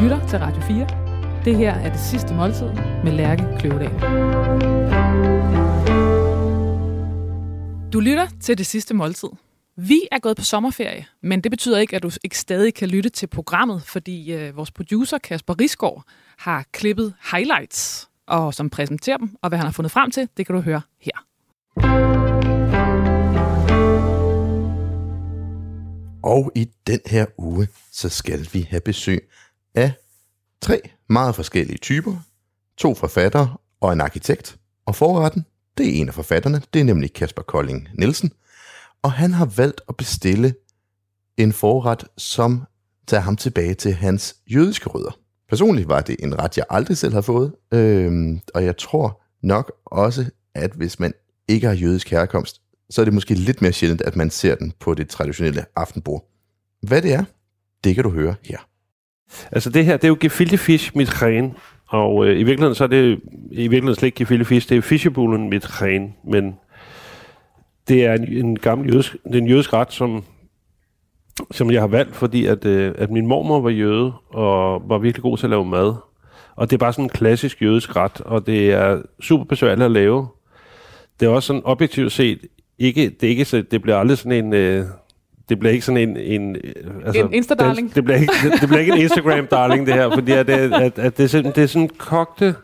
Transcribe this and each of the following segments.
lytter til Radio 4. Det her er det sidste måltid med Lærke Kløvedal. Du lytter til det sidste måltid. Vi er gået på sommerferie, men det betyder ikke, at du ikke stadig kan lytte til programmet, fordi øh, vores producer Kasper Risgaard har klippet highlights, og som præsenterer dem, og hvad han har fundet frem til, det kan du høre her. Og i den her uge, så skal vi have besøg af tre meget forskellige typer. To forfattere og en arkitekt. Og forretten, det er en af forfatterne, det er nemlig Kasper Kolding Nielsen. Og han har valgt at bestille en forret, som tager ham tilbage til hans jødiske rødder. Personligt var det en ret, jeg aldrig selv har fået. Øhm, og jeg tror nok også, at hvis man ikke har jødisk herkomst, så er det måske lidt mere sjældent, at man ser den på det traditionelle aftenbord. Hvad det er, det kan du høre her. Altså det her, det er jo gefilte fisk mit ren, og øh, i virkeligheden så er det i virkeligheden slet ikke gefilte fisk, det er fiskebullen mit ren, men det er en, en gammel jødisk, det er en jødisk ret, som, som jeg har valgt, fordi at, øh, at min mormor var jøde, og var virkelig god til at lave mad. Og det er bare sådan en klassisk jødisk ret, og det er super besværligt at lave. Det er også sådan objektivt set, ikke, det, er ikke, så, det bliver aldrig sådan en... Øh, det bliver ikke sådan en... En, øh, altså, en Insta-darling? Det, det, bliver ikke, det, det bliver ikke en Instagram-darling, det her, fordi at, at, at, at det, er sådan, det er sådan kogte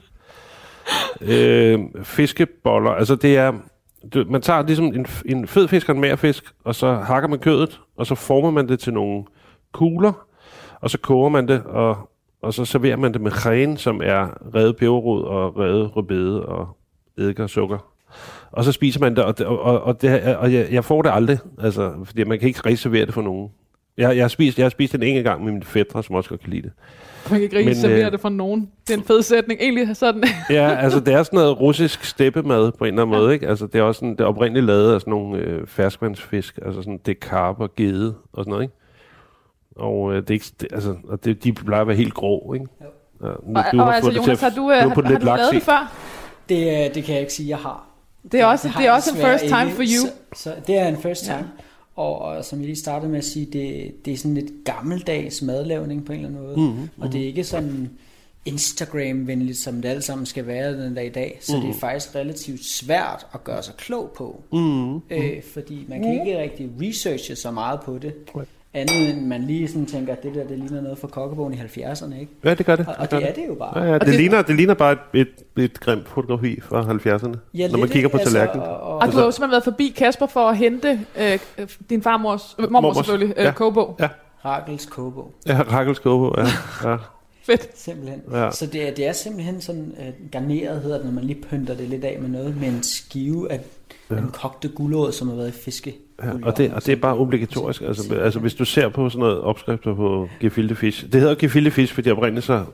øh, fiskeboller. Altså det er... Du, man tager ligesom en, en fed fisk og en mær fisk, og så hakker man kødet, og så former man det til nogle kugler, og så koger man det, og, og så serverer man det med kræn, som er revet peberrod og revet rødbede og eddike og sukker og så spiser man det, og, det, og, og, det, og jeg, jeg får det aldrig, altså, fordi man kan ikke reservere det for nogen. Jeg, jeg, har spist, jeg har spist den en gang med mine fædre, som også godt kan lide det. Man kan ikke reservere øh, det for nogen. Det er en fed sætning. Egentlig sådan. ja, altså det er sådan noget russisk steppemad på en eller anden ja. måde, ikke? Altså det er også sådan, det er oprindeligt lavet af sådan nogle øh, ferskvandsfisk, altså sådan det karp og gede og sådan noget, ikke? Og øh, det er ikke, det, altså, og det, de plejer at være helt grå, ikke? Ja, nu, og, du og, har altså, Jonas, har du, øh, har, har du lavet det før? Det, det kan jeg ikke sige, jeg har. Det er også, det er også en first time for you. Så, så det er en first time. Ja. Og, og som jeg lige startede med at sige, det, det er sådan lidt gammeldags madlavning på en eller anden måde. Mm-hmm. Og det er ikke sådan Instagram-venligt, som det alle sammen skal være den dag i dag. Så mm. det er faktisk relativt svært at gøre sig klog på. Mm. Øh, fordi man kan ikke rigtig researche så meget på det. Andet end man lige sådan tænker, at det der, det ligner noget fra kokkebogen i 70'erne, ikke? Ja, det gør det. Og, og det, det er det jo bare. Ja, ja, det, det, ligner, det ligner bare et, et, et grimt fotografi fra 70'erne, ja, når man kigger på altså, tallerkenen. Og, og, og, du har jo simpelthen været forbi Kasper for at hente øh, din farmors, øh, mormor Mormors, selvfølgelig, øh, ja. kogebog. Ja. Rakels kogebog. Ja, Rakels kogebog, ja. ja. Fedt. Simpelthen. Ja. Så det er, det er simpelthen sådan uh, garneret, hedder det, når man lige pynter det lidt af med noget, med en skive af ja. en kogte gulerod, som har været i fiske. Ja, og, det, og det er bare obligatorisk. Altså, altså hvis du ser på sådan noget opskrifter på gefilte fisk. Det hedder gefilte fisk, fordi oprindeligt så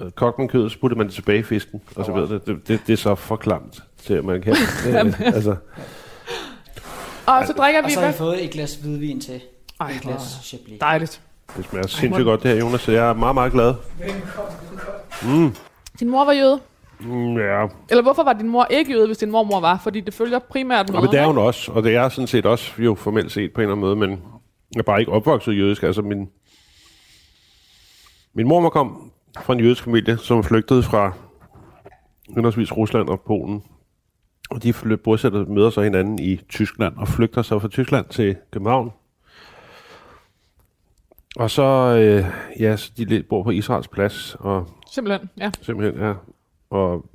øh, kogte man kødet, så puttede man det tilbage i fisken, og så videre. Det, det, det er så for klamt til, at man kan. det, altså. Og så drikker vi... Og så har vi fået et glas hvidvin til. Ej, et glas Chablis. Dejligt. Det smager sindssygt godt det her, Jonas, så jeg er meget, meget glad. Mm. Din mor var jøde? Mm, ja. Eller hvorfor var din mor ikke jøde, hvis din mormor var? Fordi det følger primært med. Ja, men det er hun også, og det er sådan set også jo formelt set på en eller anden måde, men jeg er bare ikke opvokset jødisk. Altså min, min mormor kom fra en jødisk familie, som flygtede fra henholdsvis Rusland og Polen. Og de bosætter møder sig hinanden i Tyskland og flygter så fra Tyskland til København. Og så, øh, ja, så de bor på Israels plads. Og simpelthen, ja. Simpelthen, ja og,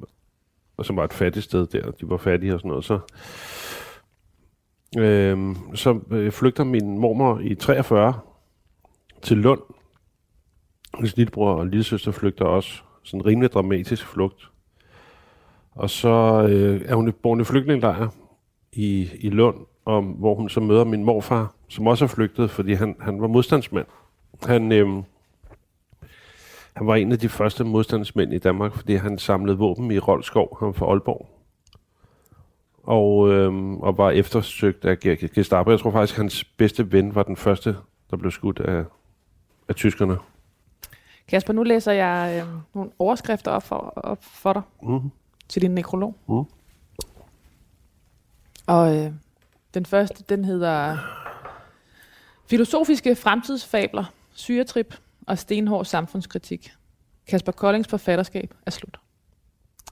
og som var et fattigt sted der, de var fattige og sådan noget, så, øhm, øh, så flygter min mormor i 43 til Lund. Hans lillebror og lillesøster flygter også. Sådan en rimelig dramatisk flugt. Og så øh, er hun bor i flygtningelejr i, i Lund, om, hvor hun så møder min morfar, som også er flygtet, fordi han, han var modstandsmand. Han, øh, han var en af de første modstandsmænd i Danmark, fordi han samlede våben i Rolskov, han fra Aalborg. Og, øhm, og var eftersøgt af Gestapo. Jeg tror faktisk, at hans bedste ven var den første, der blev skudt af, af tyskerne. Kasper, nu læser jeg øh, nogle overskrifter op for, op for dig mm. til din nekrolog. Mm. Og øh, den første, den hedder Filosofiske fremtidsfabler, syretrip, og stenhård samfundskritik. Kasper Koldings forfatterskab er slut.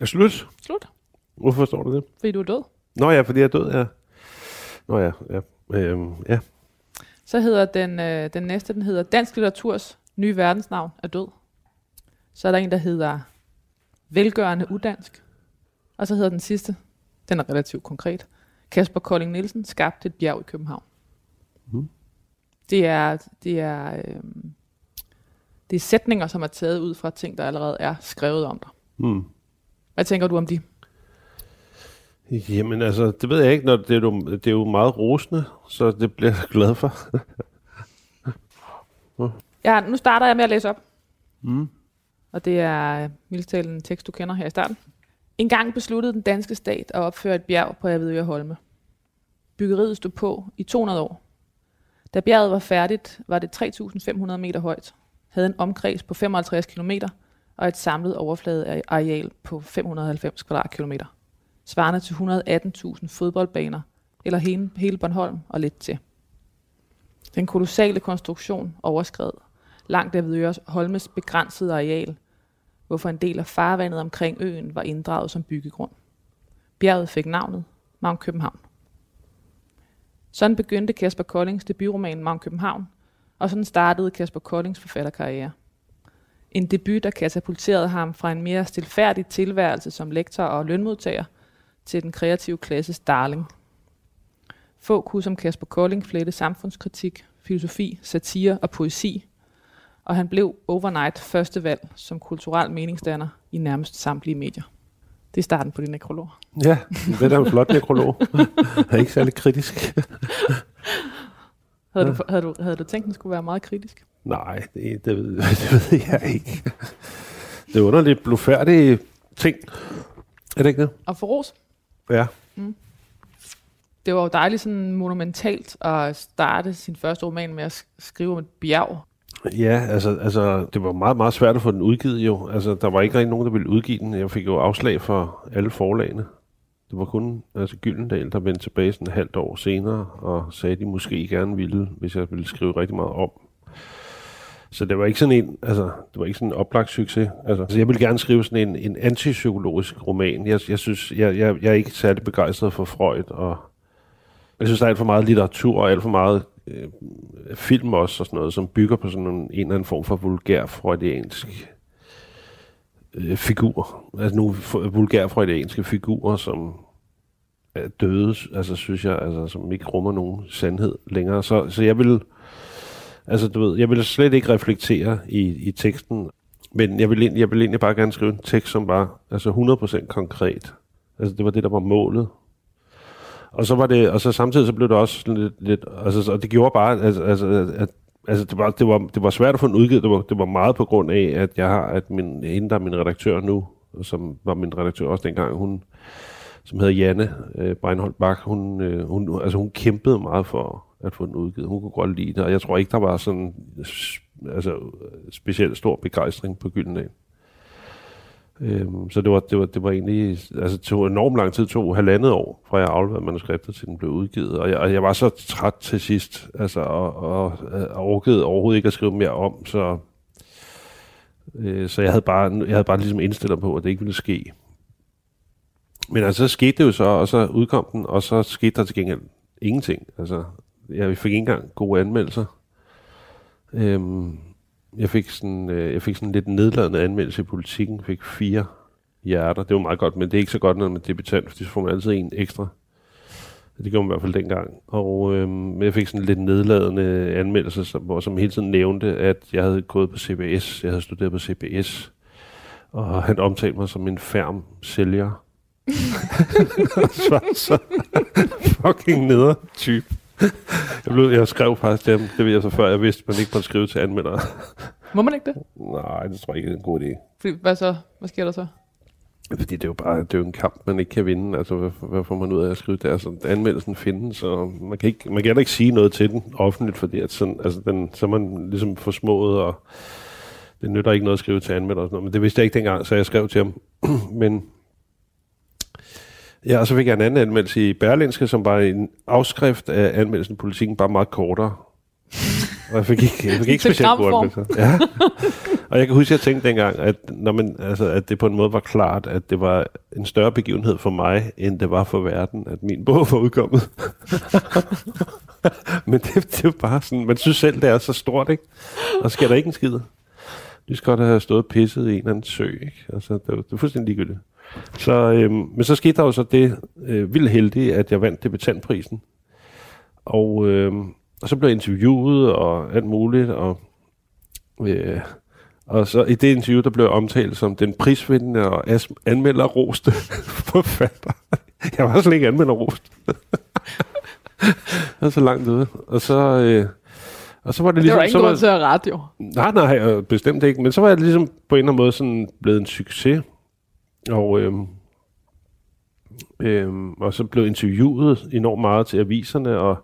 Er slut? Slut, Hvorfor står du det? fordi du er død. Nå ja, fordi jeg er død, ja. Nå ja, ja. Øhm, ja. Så hedder den, øh, den næste, den hedder Dansk Litteraturs nye verdensnavn er død. Så er der en, der hedder Velgørende Udansk. Og så hedder den sidste, den er relativt konkret, Kasper Kolding Nielsen skabte et bjerg i København. Mhm. Det er, det er, øh, det er sætninger, som er taget ud fra ting, der allerede er skrevet om dig. Hmm. Hvad tænker du om de? Jamen altså, det ved jeg ikke, når det er, jo, det er jo meget rosende, så det bliver jeg glad for. Ja, nu starter jeg med at læse op. Mm. Og det er mildest talt en tekst, du kender her i starten. En gang besluttede den danske stat at opføre et bjerg på Avedøre Holme. Byggeriet stod på i 200 år. Da bjerget var færdigt, var det 3.500 meter højt, havde en omkreds på 55 km og et samlet overfladeareal på 590 kvadratkilometer, svarende til 118.000 fodboldbaner, eller hele, hele Bornholm og lidt til. Den kolossale konstruktion overskred langt Avedøre Holmes begrænsede areal, hvorfor en del af farvandet omkring øen var inddraget som byggegrund. Bjerget fik navnet Mount København. Sådan begyndte Kasper Koldings debutroman Mount København, og sådan startede Kasper Koldings forfatterkarriere. En debut, der katapulterede ham fra en mere stilfærdig tilværelse som lektor og lønmodtager til den kreative klasses darling. Få kunne som Kasper Kolding flette samfundskritik, filosofi, satire og poesi, og han blev overnight første valg som kulturel meningsdanner i nærmest samtlige medier. Det er starten på din nekrolog. Ja, det er da en flot nekrolog. er ikke særlig kritisk. Havde, du, havde, du, havde du tænkt, at den skulle være meget kritisk? Nej, det, det, ved, det ved jeg ikke. Det er underligt blufærdige ting. Er det ikke det? Og for Ros, Ja. det var jo dejligt sådan monumentalt at starte sin første roman med at sk- skrive om et bjerg. Ja, altså, altså, det var meget, meget svært at få den udgivet jo. Altså, der var ikke rigtig nogen, der ville udgive den. Jeg fik jo afslag for alle forlagene. Det var kun altså, Gyldendal, der vendte tilbage sådan et halvt år senere, og sagde, at de måske gerne ville, hvis jeg ville skrive rigtig meget om. Så det var ikke sådan en, altså, det var ikke sådan en oplagt succes. Altså, altså jeg ville gerne skrive sådan en, en antipsykologisk roman. Jeg, jeg synes, jeg, jeg, jeg er ikke særlig begejstret for Freud, og jeg synes, der er alt for meget litteratur og alt for meget øh, film også og sådan noget, som bygger på sådan en, en eller anden form for vulgær freudiansk øh, figur. Altså nogle vulgære freudianske figurer, som er døde, altså synes jeg, altså, som ikke rummer nogen sandhed længere. Så, så jeg vil, altså du ved, jeg vil slet ikke reflektere i, i teksten, men jeg vil, jeg vil egentlig bare gerne skrive en tekst, som var altså 100% konkret. Altså det var det, der var målet. Og så var det, og så samtidig så blev det også lidt, lidt altså, så- og det gjorde bare, altså, altså at, altså det var, det var, det var svært at få en udgivet, det var, det var meget på grund af, at jeg har, at min, hende, der er min redaktør nu, som var min redaktør også dengang, hun, som hedder Janne øh, Breinholt Bak, hun, øh, hun, altså hun kæmpede meget for at få den udgivet. Hun kunne godt lide det, og jeg tror ikke, der var sådan altså, specielt stor begejstring på Gyldendal. Øhm, så det var, det, var, det var egentlig, altså det tog enormt lang tid, tog halvandet år, fra jeg afleverede manuskriptet til den blev udgivet, og jeg, og jeg var så træt til sidst, altså, og, og, øh, og orkede overhovedet ikke at skrive mere om, så, øh, så jeg havde bare, jeg havde bare ligesom indstillet på, at det ikke ville ske. Men altså, så skete det jo så, og så udkom den, og så skete der til gengæld ingenting. Altså, jeg fik ikke engang gode anmeldelser. Øhm, jeg fik sådan, øh, jeg fik sådan lidt nedladende anmeldelse i politikken, fik fire hjerter. Det var meget godt, men det er ikke så godt, når man er debutant, fordi så får man altid en ekstra. Det gjorde man i hvert fald dengang. Og øh, men jeg fik sådan lidt nedladende anmeldelse, som, hvor som hele tiden nævnte, at jeg havde gået på CBS, jeg havde studeret på CBS, og han omtalte mig som en færm sælger. så så fucking neder type. Jeg, blev, jeg skrev faktisk til ham, det ved jeg så før, jeg vidste, man ikke måtte skrive til anmeldere. Må man ikke det? Nej, det tror jeg ikke er en god idé. Fordi, hvad så? Hvad sker der så? Fordi det er jo bare det er jo en kamp, man ikke kan vinde. Altså, hvad, hvad får man ud af at skrive det? Altså, anmeldelsen findes, og man kan, ikke, man kan heller ikke sige noget til den offentligt, fordi at sådan, altså, den, så er man ligesom forsmået, og det nytter ikke noget at skrive til anmelder og sådan noget. Men det vidste jeg ikke dengang, så jeg skrev til ham. Men ja, og så fik jeg en anden anmeldelse i Berlinske, som var en afskrift af anmeldelsen politikken, bare meget kortere. Og jeg fik ikke, jeg fik ikke specielt gode anmeldelser. Ja. Og jeg kan huske, at jeg tænkte dengang, at, når man, altså, at det på en måde var klart, at det var en større begivenhed for mig, end det var for verden, at min bog var udkommet. Men det, det er bare sådan, man synes selv, det er så stort, ikke? Og sker der ikke en skid. De skal godt have stået pisset i en eller anden sø, ikke? Altså, det, var, det var fuldstændig ligegyldigt. Så, øhm, men så skete der jo så det øh, vildt heldige, at jeg vandt debutantprisen. Og, øhm, og så blev jeg interviewet og alt muligt, og, øh, og så i det interview, der blev jeg omtalt som den prisvindende og as- anmelderroste forfatter. Jeg var slet ikke anmelderrost. det var så langt ude. Og så... Øh, og så var det Det ligesom... var der så var, til at rette, jo. Nej, nej, øh, bestemt ikke. Men så var jeg ligesom på en eller anden måde sådan blevet en succes. Og, øhm, øhm, og så blev interviewet enormt meget til aviserne, og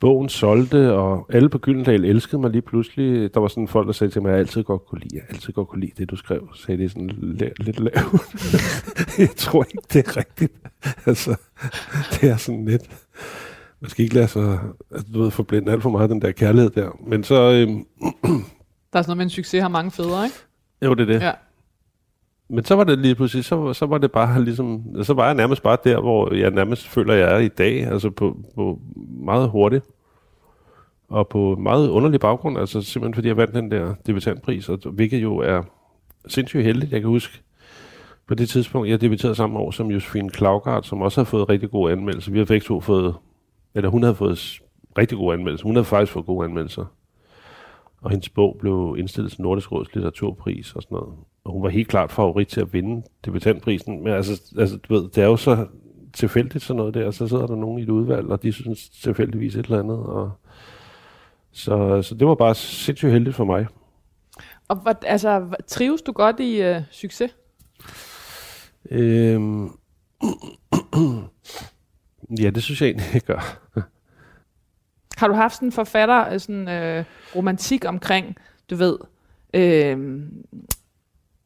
bogen solgte, og alle på Gyldendal elskede mig lige pludselig. Der var sådan folk, der sagde til mig, at jeg altid godt kunne lide, jeg altid godt kunne lide det, du skrev. Så sagde det sådan la- lidt lavt. jeg tror ikke, det er rigtigt. altså, det er sådan lidt... Man skal ikke lade sig, altså, du ved, forblænde alt for meget den der kærlighed der. Men så, øhm, Der er sådan noget med, en succes har mange fædre, ikke? jo, det er det. Ja. Men så var det lige pludselig, så, så var det bare ligesom, så var jeg nærmest bare der, hvor jeg nærmest føler, jeg er i dag, altså på, på meget hurtigt. Og på meget underlig baggrund, altså simpelthen fordi jeg vandt den der debutantpris, og, hvilket jo er sindssygt heldigt. Jeg kan huske, på det tidspunkt, jeg debuterede samme år som Josefine Klaugard, som også har fået rigtig gode anmeldelser. Vi har begge to fået, eller hun havde fået rigtig gode anmeldelser. Hun havde faktisk fået gode anmeldelser. Og hendes bog blev indstillet til Nordisk Råds litteraturpris og sådan noget. Og hun var helt klart favorit til at vinde debutantprisen. Men altså, altså du ved, det er jo så tilfældigt sådan noget der, og så sidder der nogen i et udvalg, og de synes tilfældigvis et eller andet. Og så, så det var bare sindssygt heldigt for mig. Og hvad, altså, trives du godt i øh, succes? Øhm, ja, det synes jeg egentlig, jeg gør. Har du haft sådan en forfatter, øh, sådan øh, romantik omkring, du ved, øh,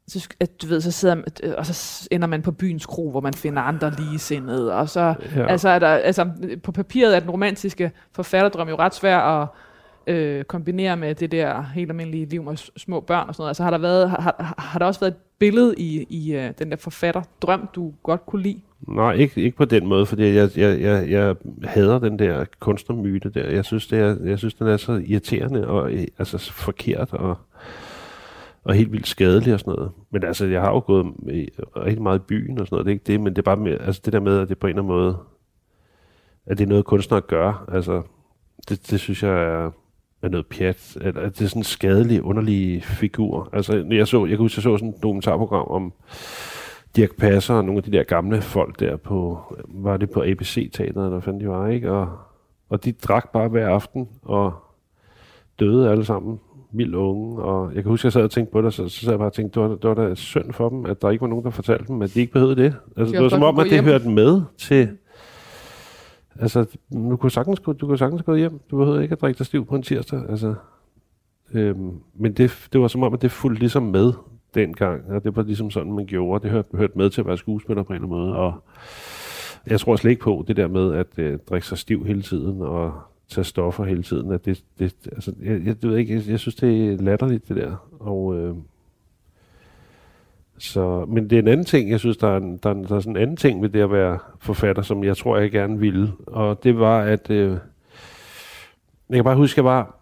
så, at, du ved, så sidder man, øh, og så ender man på byens kro, hvor man finder andre ligesindede, og så, Ja. altså, er der, altså, på papiret er den romantiske forfatterdrøm jo ret svær at øh, kombinere med det der helt almindelige liv med små børn og sådan noget. Altså, har der, været, har, har, der også været et billede i, i øh, den der forfatterdrøm, du godt kunne lide? Nej, ikke, ikke på den måde, fordi jeg, jeg, jeg, jeg hader den der kunstnermyte der. Jeg synes, det er, jeg synes den er så irriterende og øh, altså, så forkert og, og helt vildt skadelig og sådan noget. Men altså, jeg har jo gået i, rigtig meget i byen og sådan noget. Det er ikke det, men det er bare med, altså, det der med, at det på en eller anden måde, at det er noget kunstner gør. Altså, det, det synes jeg er, er noget pjat. Eller, at det er sådan en skadelig, underlig figur. Altså, jeg, så, jeg kan huske, jeg så sådan et dokumentarprogram om Dirk Passer og nogle af de der gamle folk der på, var det på ABC-teateret, der fandt de var, ikke? Og, og de drak bare hver aften, og døde alle sammen, vildt unge, og jeg kan huske, at jeg sad og tænkte på det, så, så sad jeg bare og tænkte, det var, det var da synd for dem, at der ikke var nogen, der fortalte dem, at de ikke behøvede det. Altså, det var som om, at det hjem. hørte med til, altså, du kunne sagtens du kunne sagtens gå hjem, du behøvede ikke at drikke dig stiv på en tirsdag, altså, øhm, men det, det var som om, at det fulgte ligesom med dengang, og det var ligesom sådan, man gjorde. Det hørte, hørte med til at være skuespiller på en eller anden måde, og jeg tror slet ikke på det der med at øh, drikke sig stiv hele tiden, og tage stoffer hele tiden. At det, det, altså, jeg, jeg, det ved ikke, jeg, jeg synes, det er latterligt, det der. Og, øh, så, men det er en anden ting, jeg synes, der er, en, der, er, der er sådan en anden ting ved det at være forfatter, som jeg tror, jeg gerne ville. Og det var, at øh, jeg kan bare huske, jeg var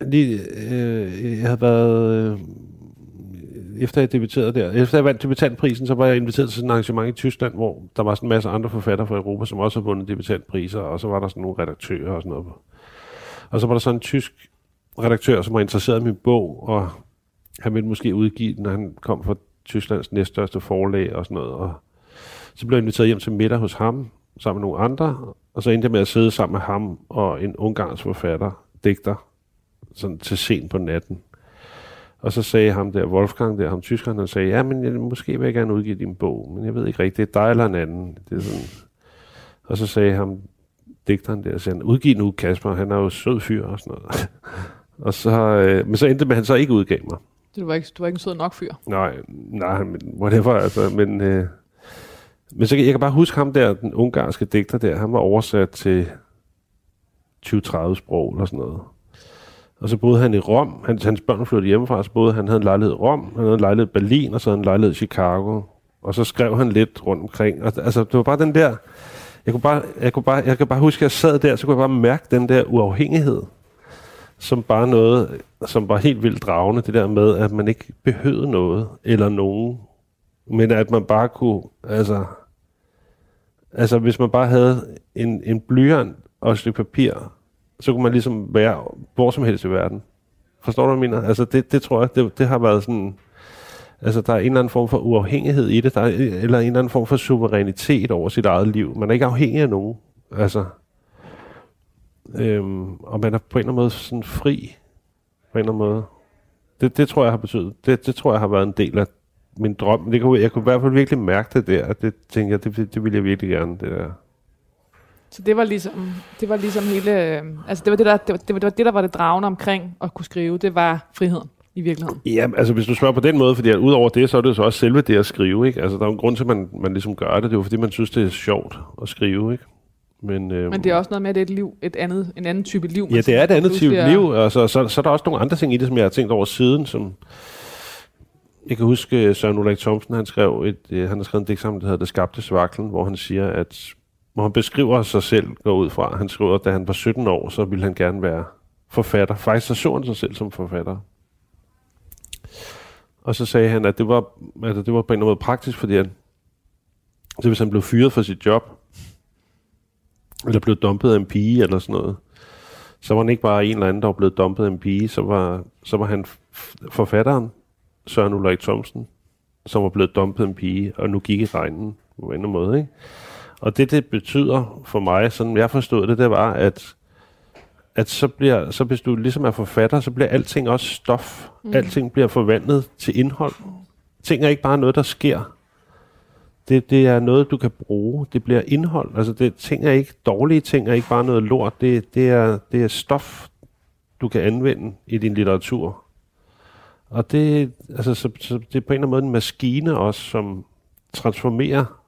lige, øh, jeg havde været, øh, efter jeg debuterede der, efter jeg vandt debutantprisen, så var jeg inviteret til sådan et arrangement i Tyskland, hvor der var sådan en masse andre forfattere fra Europa, som også har vundet debutantpriser, og så var der sådan nogle redaktører og sådan noget. Og så var der sådan en tysk redaktør, som var interesseret i min bog, og han ville måske udgive den, når han kom fra Tysklands næststørste forlag og sådan noget. Og så blev jeg inviteret hjem til middag hos ham, sammen med nogle andre, og så endte jeg med at sidde sammen med ham og en ungarsk forfatter, digter, sådan til sent på natten. Og så sagde ham der, Wolfgang der, ham tyskeren, han sagde, ja, men jeg, måske vil jeg gerne udgive din bog, men jeg ved ikke rigtigt, det er dig eller en anden. Det er sådan. Og så sagde ham, digteren der, sagde udgiv nu Kasper, han er jo sød fyr og sådan noget. og så, øh, men så endte det med, at han så ikke udgav mig. Du var ikke, du var ikke en sød nok fyr. Nej, nej, men whatever, altså, men, øh, men så, kan- jeg kan bare huske ham der, den ungarske digter der, han var oversat til 20-30 sprog eller sådan noget. Og så boede han i Rom. Hans, hans børn flyttede hjemmefra, så boede han havde en lejlighed i Rom, han havde en lejlighed i Berlin, og så havde han en lejlighed i Chicago. Og så skrev han lidt rundt omkring. Og, altså, det var bare den der... Jeg kunne bare, jeg kunne bare, jeg kan bare huske, at jeg sad der, så kunne jeg bare mærke den der uafhængighed, som bare noget, som var helt vildt dragende, det der med, at man ikke behøvede noget, eller nogen, men at man bare kunne, altså, altså hvis man bare havde en, en blyant og et stykke papir, så kunne man ligesom være hvor som helst i verden. Forstår du, hvad jeg mener? Altså det, det tror jeg, det, det har været sådan, altså der er en eller anden form for uafhængighed i det, der er, eller en eller anden form for suverænitet over sit eget liv. Man er ikke afhængig af nogen. Altså, øhm, og man er på en eller anden måde sådan fri, på en eller anden måde. Det, det tror jeg har betydet, det, det tror jeg har været en del af min drøm. Det kunne, jeg kunne i hvert fald virkelig mærke det der, det tænker jeg, det, det ville jeg virkelig gerne, det der. Så det var ligesom, det var ligesom hele, øh, altså det var det, der, det var, det var, det der var det dragende omkring at kunne skrive, det var friheden i virkeligheden. Ja, altså hvis du spørger på den måde, fordi udover det, så er det så også selve det at skrive, ikke? Altså der er jo en grund til, at man, man ligesom gør det, det er jo fordi, man synes, det er sjovt at skrive, ikke? Men, øhm, Men det er også noget med, at det er et liv, et andet, en anden type liv. Ja, det er et andet type er- liv, og så, så, så er der også nogle andre ting i det, som jeg har tænkt over siden, som... Jeg kan huske, øh, Søren Ulrik Thomsen, han skrev et, øh, han har skrevet en digt sammen, der hedder Det skabte svaklen, hvor han siger, at hvor han beskriver sig selv, går ud fra, han skriver, at da han var 17 år, så ville han gerne være forfatter. Faktisk så så han sig selv som forfatter. Og så sagde han, at det var, altså det var på en eller anden måde praktisk, fordi han, så hvis han blev fyret fra sit job, eller blev dumpet af en pige eller sådan noget, så var han ikke bare en eller anden, der var blevet dumpet af en pige, så var, så var han forfatteren, Søren Ulrik Thomsen, som var blevet dumpet af en pige, og nu gik i regnen på en eller anden måde. Ikke? Og det, det betyder for mig, sådan jeg forstod det, det var, at, at så, bliver, så hvis du ligesom er forfatter, så bliver alting også stof. Mm. Alting bliver forvandlet til indhold. Ting er ikke bare noget, der sker. Det, det er noget, du kan bruge. Det bliver indhold. Altså, det, ting er ikke dårlige ting, er ikke bare noget lort. Det, det, er, det er stof, du kan anvende i din litteratur. Og det, altså, så, så det er på en eller anden måde en maskine også, som transformerer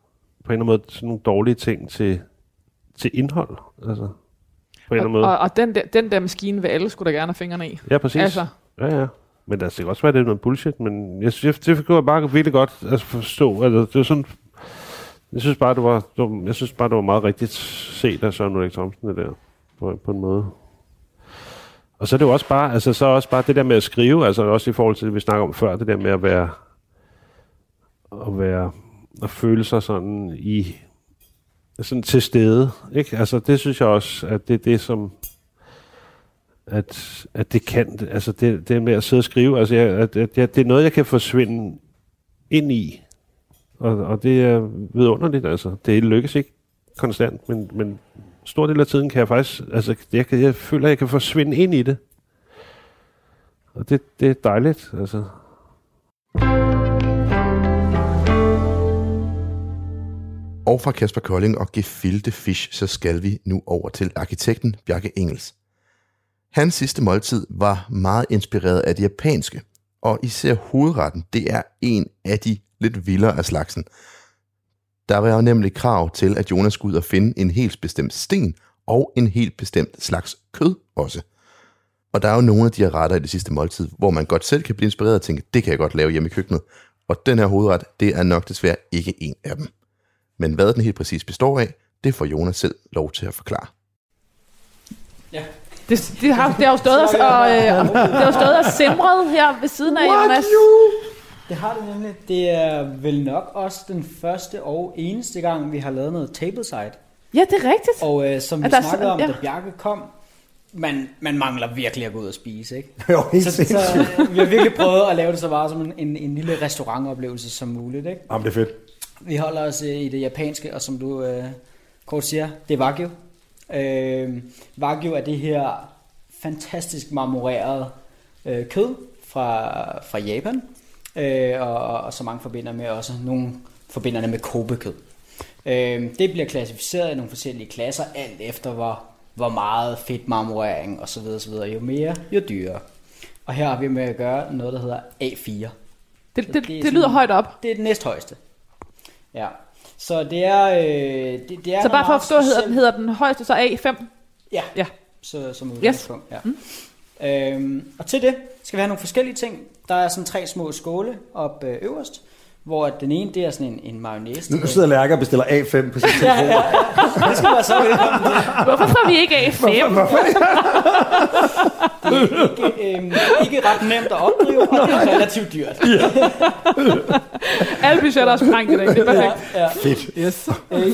på en eller anden måde sådan nogle dårlige ting til, til indhold. Altså, på en eller anden Og, måde. og, og den, der, den der maskine vil alle skulle da gerne have fingrene i. Ja, præcis. Altså, Ja, ja. Men der kan også være, det er noget bullshit, men jeg synes, det kunne jeg bare virkelig godt altså, forstå. Altså, det var sådan, jeg synes bare, det var, det var, jeg synes bare, det var meget rigtigt set af Søren Ulrik Thomsen, det der, på, på en måde. Og så er det jo også bare, altså så er også bare det der med at skrive, altså også i forhold til det, vi snakker om før, det der med at være, at være, at føle sig sådan i, sådan til stede, ikke? Altså det synes jeg også, at det er det, som, at, at det kan, altså det, det med at sidde og skrive, altså jeg, at, at jeg, det er noget, jeg kan forsvinde ind i, og, og det er vidunderligt, altså. Det lykkes ikke konstant, men, men stor del af tiden kan jeg faktisk, altså jeg, kan, jeg føler, at jeg kan forsvinde ind i det. Og det, det er dejligt, altså. Og fra Kasper Kolding og Gefilte Fish, så skal vi nu over til arkitekten Bjarke Engels. Hans sidste måltid var meget inspireret af det japanske, og især hovedretten, det er en af de lidt vildere af slagsen. Der var jo nemlig krav til, at Jonas skulle ud og finde en helt bestemt sten og en helt bestemt slags kød også. Og der er jo nogle af de her retter i det sidste måltid, hvor man godt selv kan blive inspireret og tænke, det kan jeg godt lave hjemme i køkkenet. Og den her hovedret, det er nok desværre ikke en af dem. Men hvad den helt præcis består af, det får Jonas selv lov til at forklare. Ja. det, det, har, det har jo stået og, og, øh, det har jo stået og simret her ved siden af Jonas. Det har det nemlig. Det er vel nok også den første og eneste gang, vi har lavet noget tableside. Ja, det er rigtigt. Og øh, som vi snakkede så- om, ja. da Bjarke kom, man, man mangler virkelig at gå ud og spise, ikke? Jo, helt Så, så øh, vi har virkelig prøvet at lave det så meget som en, en, en lille restaurantoplevelse som muligt, ikke? Jamen, det er fedt. Vi holder os øh, i det japanske, og som du øh, kort siger, det er Wagyu. Øh, Wagyu er det her fantastisk marmoreret øh, kød fra, fra Japan, øh, og, og, så mange forbinder med også nogle forbinder det med kobekød. Øh, det bliver klassificeret i nogle forskellige klasser, alt efter hvor, hvor meget fedt marmorering osv. osv. Jo mere, jo dyrere. Og her har vi med at gøre noget, der hedder A4. Det, det det, det sådan- lyder højt op. Det er den næsthøjeste. Ja. Så det er... Øh, det, det er Så bare for at forstå, hedder, den- hedder den højeste så A5? Ja. Ja. Så, som Yes. udgangspunkt, ja. Mm. Øhm, og til det skal vi have nogle forskellige ting. Der er sådan tre små skåle op øh, øverst, hvor at den ene det er sådan en, en mayonnaise. Nu sidder Lærke og bestiller A5 på sin telefon. ja, ja, ja. Det skal være så velkommen til. Hvorfor får vi ikke A5? Ikke, øhm, ikke ret nemt at opdrive, og det er relativt dyrt. Alle budgetter er sprængt i dag. Det er perfekt. Ja, ja. Fedt. Yes. Øh,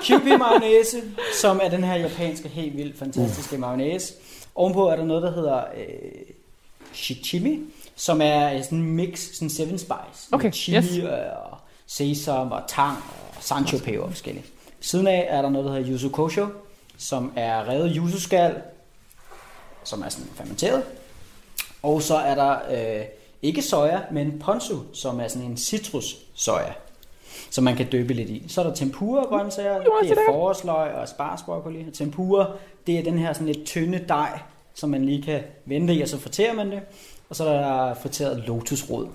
QB mayonnaise, som er den her japanske, helt vildt fantastiske mayonnaise. Ovenpå er der noget, der hedder øh, shichimi, som er sådan en mix, sådan en seven spice. Okay, Med chili yes. og sesam og tang og sancho peber og forskelligt. Siden af er der noget, der hedder yuzu kosho, som er revet yuzu-skal, som er sådan fermenteret. Og så er der øh, ikke soja, men ponzu, som er sådan en citrus soja, som man kan døbe lidt i. Så er der tempura grøntsager, Jo, det er forårsløg og sparsbroccoli. Tempura, det er den her sådan lidt tynde dej, som man lige kan vente i, og så friterer man det. Og så er der friteret lotusrod.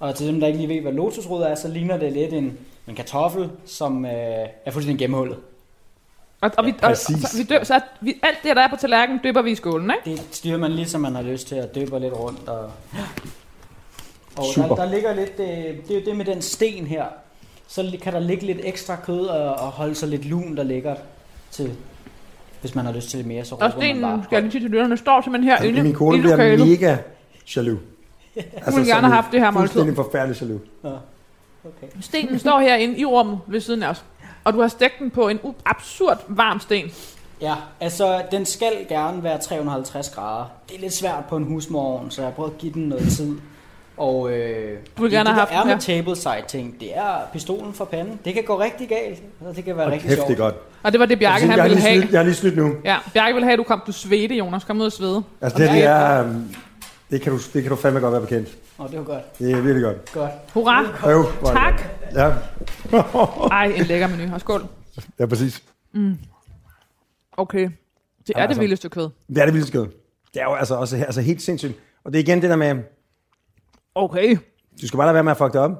Og til dem, der ikke lige ved, hvad lotusrod er, så ligner det lidt en, en kartoffel, som øh, er fuldstændig gennemhullet. Og, og, vi, og, præcis. så, vi døb, så vi, alt det, der er på tallerkenen, dypper vi i skålen, ikke? Det styrer man lige, som man har lyst til at døbe lidt rundt. Og, og Super. der, der ligger lidt, øh, det er jo det med den sten her, så kan der ligge lidt ekstra kød og, og holde sig lidt lun, der ligger til, hvis man har lyst til lidt mere, så Og råber man stenen, bare. skal jeg lige sige til lytterne, står simpelthen her inde Min kone i bliver lokalet. mega jaloux. Altså, Hun ville gerne have haft det her måltid. Fuldstændig forfærdelig jaloux. Okay. Stenen står herinde i rummet ved siden af os. Og du har stegt den på en absurd varm sten. Ja, altså den skal gerne være 350 grader. Det er lidt svært på en husmorovn, så jeg har prøvet at give den noget tid. Og øh, Du vil det, gerne det, have der haft er med her. tableside ting, det er pistolen for panden. Det kan gå rigtig galt, og det kan være Og rigtig sjovt. det er godt. Og det var det, Bjarke jeg, han ville have. snydt, jeg har lige snydt nu. Ja, Bjarke ville have, at du kom, du svedte, Jonas. Kom ud og svede. Altså, det, her, det er... um, Det kan, du, det kan du fandme godt være bekendt. Åh, det var godt. Det er virkelig godt. Godt. Hurra! Jo, er det Tak! godt. Ja, Ej, en lækker menu. Og skål. ja, præcis. Okay. Det er Jamen, det altså. vildeste kød. Det er det vildeste kød. Det er jo altså også altså helt sindssygt. Og det er igen det der med, Okay. du skal bare lade være med at fuck det op.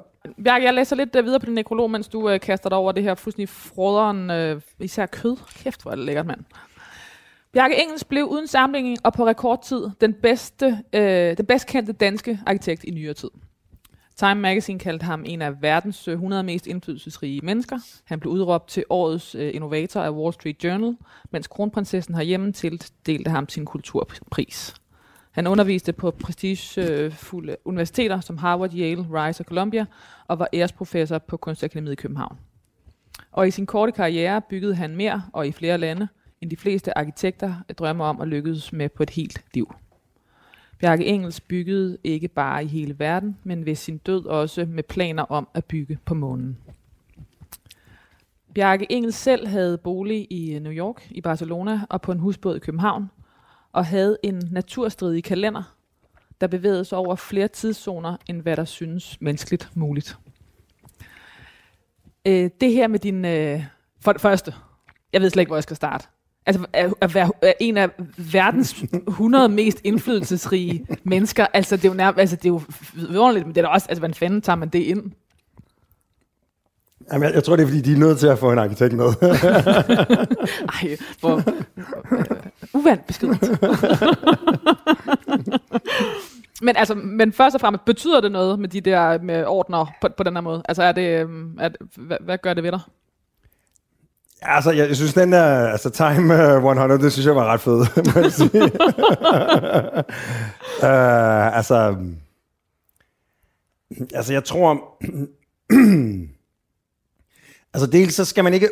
Bjarke, jeg læser lidt uh, videre på din nekrolog, mens du uh, kaster dig over det her fuldstændig froderen, uh, især kød. Kæft, hvor er det lækkert, mand. Bjarke Engels blev uden sammenligning og på rekordtid den bedste, øh, den bedst kendte danske arkitekt i nyere tid. Time Magazine kaldte ham en af verdens øh, 100 mest indflydelsesrige mennesker. Han blev udråbt til årets øh, innovator af Wall Street Journal, mens kronprinsessen herhjemme tildelte ham sin kulturpris. Han underviste på prestigefulde universiteter som Harvard, Yale, Rice og Columbia, og var æresprofessor på Kunstakademiet i København. Og i sin korte karriere byggede han mere og i flere lande, end de fleste arkitekter drømmer om at lykkes med på et helt liv. Bjarke Engels byggede ikke bare i hele verden, men ved sin død også med planer om at bygge på månen. Bjarke Engels selv havde bolig i øh, New York, i Barcelona og på en husbåd i København, og havde en naturstridig kalender, der bevægede sig over flere tidszoner, end hvad der synes menneskeligt muligt. Øh, det her med din... Øh, for det første, jeg ved slet ikke, hvor jeg skal starte. Altså, at, at være en af verdens 100 mest indflydelsesrige mennesker, altså det er jo nærmest, altså det er jo vidunderligt, men det er da også, altså hvordan fanden tager man det ind? Jamen, jeg, jeg tror, det er, fordi de er nødt til at få en arkitekt med. Ej, hvor øh, uvandt beskrivet. men altså, men først og fremmest, betyder det noget med de der med ordner på, på den her måde? Altså, er det, er det hvad, hvad gør det ved dig? Altså, jeg, jeg synes, den der altså, Time øh, 100, det synes jeg var ret fed, må jeg sige. uh, altså, altså, jeg tror... altså, dels så skal man ikke...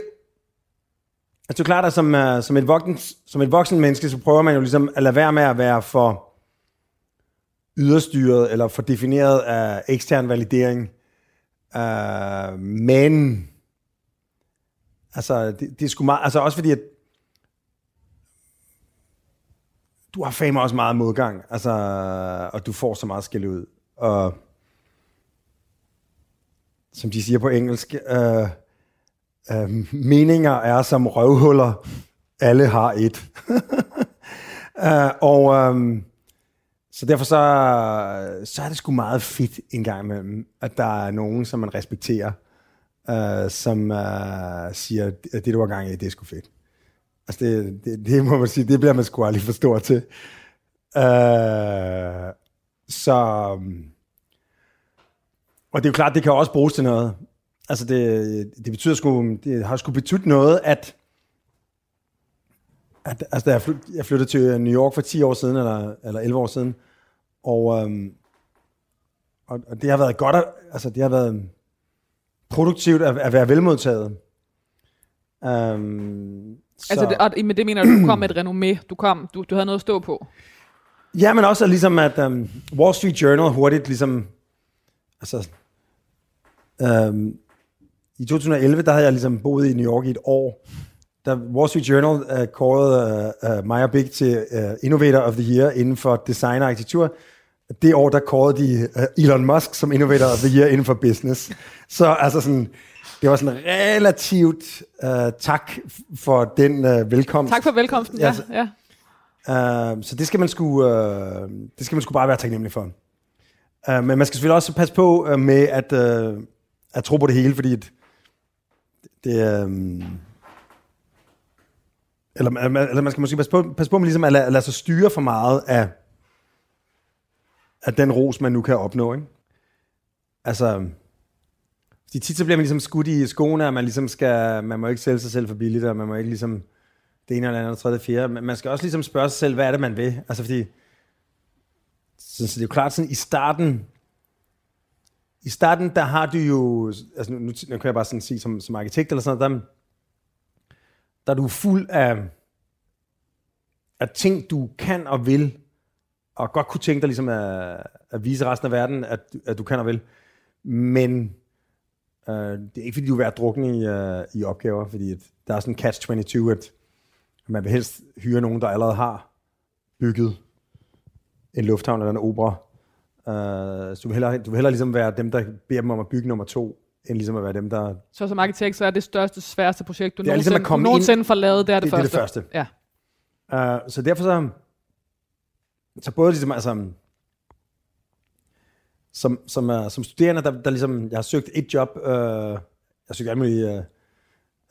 Altså, det er klart, at som, uh, som, et voksen, som et voksen menneske, så prøver man jo ligesom at lade være med at være for yderstyret eller for defineret af ekstern validering. Uh, men Altså, det, det er sgu meget, altså også fordi, at du har fame også meget modgang, altså, og du får så meget skæld ud, og som de siger på engelsk, øh, øh, meninger er som røvhuller, alle har et. øh, og øh, så derfor så, så er det sgu meget fedt en gang imellem, at der er nogen, som man respekterer, øh, som øh, siger, at det, du var gang i, det er sgu fedt. Altså, det, det, det må man sige, det bliver man sgu aldrig for stor til. Øh, så... Mm, og det er jo klart, det kan også bruges til noget. Altså, det, det betyder sgu, det har sgu betydet noget, at, at altså, da jeg, flyt, jeg flyttede til New York for 10 år siden, eller, eller 11 år siden, og, øhm, og, og det har været godt, at, altså det har været produktivt at, at være velmodtaget. Um, Altså, det, og med det mener du, du kom med et renommé. Du, kom, du, du havde noget at stå på. Ja, men også ligesom, at um, Wall Street Journal hurtigt ligesom, altså, um, i 2011, der havde jeg ligesom boet i New York i et år. Da Wall Street Journal uh, kårede uh, uh, Meyer Big til uh, Innovator of the Year inden for design og arkitektur, det år, der kårede de uh, Elon Musk som Innovator of the Year inden for business. Så altså sådan, det var sådan relativt uh, tak for den uh, velkomst. Tak for velkomsten, ja. ja. Uh, så det skal man sgu, uh, det skal man sgu bare være taknemmelig for. Uh, men man skal selvfølgelig også passe på uh, med at, uh, at tro på det hele, fordi det, det um, eller, eller man skal måske passe på, passe på med ligesom at, lade, at lade sig styre for meget af, at den ros, man nu kan opnå. Ikke? Altså, fordi tit så bliver man ligesom skudt i skoene, at man ligesom skal, man må ikke sælge sig selv for billigt, og man må ikke ligesom det ene eller andet, tredje, fjerde. Men man skal også ligesom spørge sig selv, hvad er det, man vil? Altså fordi, så, så det er jo klart sådan, i starten, i starten, der har du jo, altså nu, nu, nu kan jeg bare sådan sige, som, som arkitekt eller sådan noget, der, der er du fuld af, af ting, du kan og vil, og godt kunne tænke dig ligesom at, at vise resten af verden, at, at du kan og vil. Men øh, det er ikke fordi, du vil være drukken i, uh, i opgaver, fordi at der er sådan en catch-22, at man vil helst hyre nogen, der allerede har bygget en lufthavn eller en opera. Uh, så du vil, hellere, du vil hellere ligesom være dem, der beder dem om at bygge nummer to, end ligesom at være dem, der... Så som arkitekt, så er det største, sværeste projekt, du det er nogensinde, ligesom at komme nogensinde ind, får lavet, det er det, det første. Det er det første. Ja. Uh, så derfor så... Så både ligesom, altså... Som, som, uh, som studerende, der, der ligesom... Jeg har søgt et job... Uh, jeg har søgt alle mulige...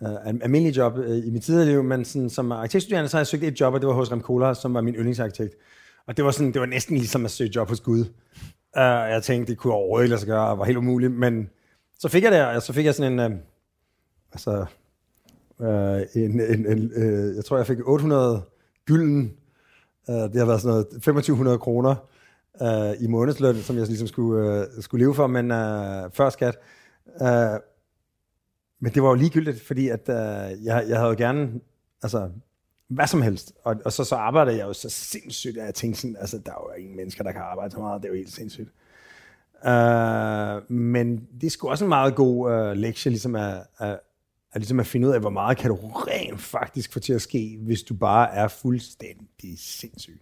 Uh, uh, almindelige job uh, i mit tidligere liv, men sådan, som arkitektstuderende, så har jeg søgt et job, og det var hos Rem Kola, som var min yndlingsarkitekt. Og det var, sådan, det var næsten ligesom at søge job hos Gud. Uh, jeg tænkte, det kunne overhovedet ikke lade sig gøre, og var helt umuligt, men så fik jeg det, og så fik jeg sådan en, uh, altså, uh, en, en, en uh, jeg tror, jeg fik 800 gylden, uh, det har været sådan noget 2500 kroner uh, i månedsløn, som jeg ligesom skulle, uh, skulle leve for, men uh, før skat. Uh, men det var jo ligegyldigt, fordi at, uh, jeg, jeg havde jo gerne, altså, hvad som helst. Og, og så, så arbejdede jeg jo så sindssygt, at jeg tænkte sådan, altså, der er jo ingen mennesker, der kan arbejde så meget, det er jo helt sindssygt. Uh, men det er sgu også en meget god uh, lektie, ligesom at, at, at, ligesom at finde ud af, hvor meget kan du rent faktisk få til at ske, hvis du bare er fuldstændig sindssyg.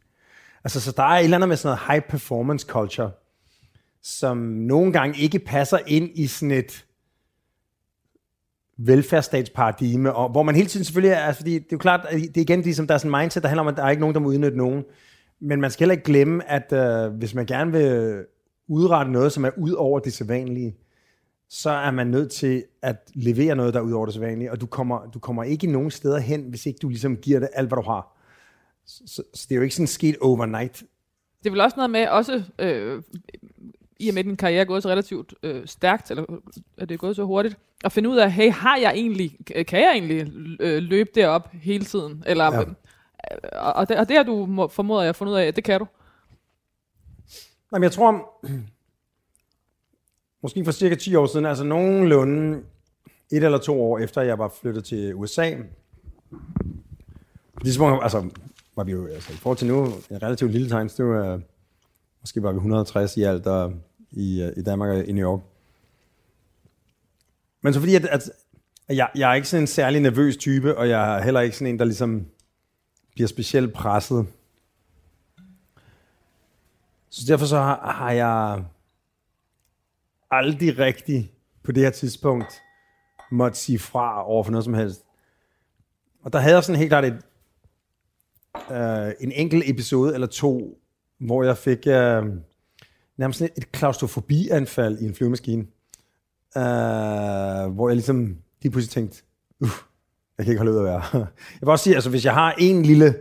Altså, så der er et eller andet med sådan noget high performance culture, som nogle gange ikke passer ind i sådan et velfærdsstatsparadigme, og hvor man hele tiden selvfølgelig er, altså, fordi det er jo klart, at det er igen ligesom, der er sådan en mindset, der handler om, at der er ikke nogen, der må udnytte nogen. Men man skal heller ikke glemme, at øh, hvis man gerne vil udrette noget, som er ud over det sædvanlige, så er man nødt til at levere noget, der er ud over det sædvanlige, og du kommer, du kommer ikke nogen steder hen, hvis ikke du ligesom giver det alt, hvad du har. Så, så, så det er jo ikke sådan sket overnight. Det er vel også noget med, også øh, i og med, at din karriere er gået så relativt øh, stærkt, eller er det gået så hurtigt, at finde ud af, hey, har jeg egentlig, kan jeg egentlig øh, løbe derop hele tiden? Eller, ja. øh, og, det, og det har du formoder jeg fundet ud af, at det kan du. Jamen, jeg tror, måske for cirka 10 år siden, altså nogenlunde et eller to år efter, jeg var flyttet til USA. Det ligesom, er altså, var vi jo, altså, i forhold til nu, en relativt lille tegn, det var, øh, måske var vi 160 i alt, der, i, øh, i Danmark og i New York. Men så fordi, at, at jeg, jeg er ikke sådan en særlig nervøs type, og jeg er heller ikke sådan en, der ligesom bliver specielt presset. Så derfor så har, har jeg aldrig rigtig på det her tidspunkt måtte sige fra over for noget som helst. Og der havde jeg sådan helt klart et, øh, en enkelt episode eller to, hvor jeg fik øh, nærmest et klaustrofobianfald i en flyvemaskine. Øh, hvor jeg ligesom lige pludselig tænkte, uh, jeg kan ikke holde ud at være. Jeg vil også sige, altså hvis jeg har en lille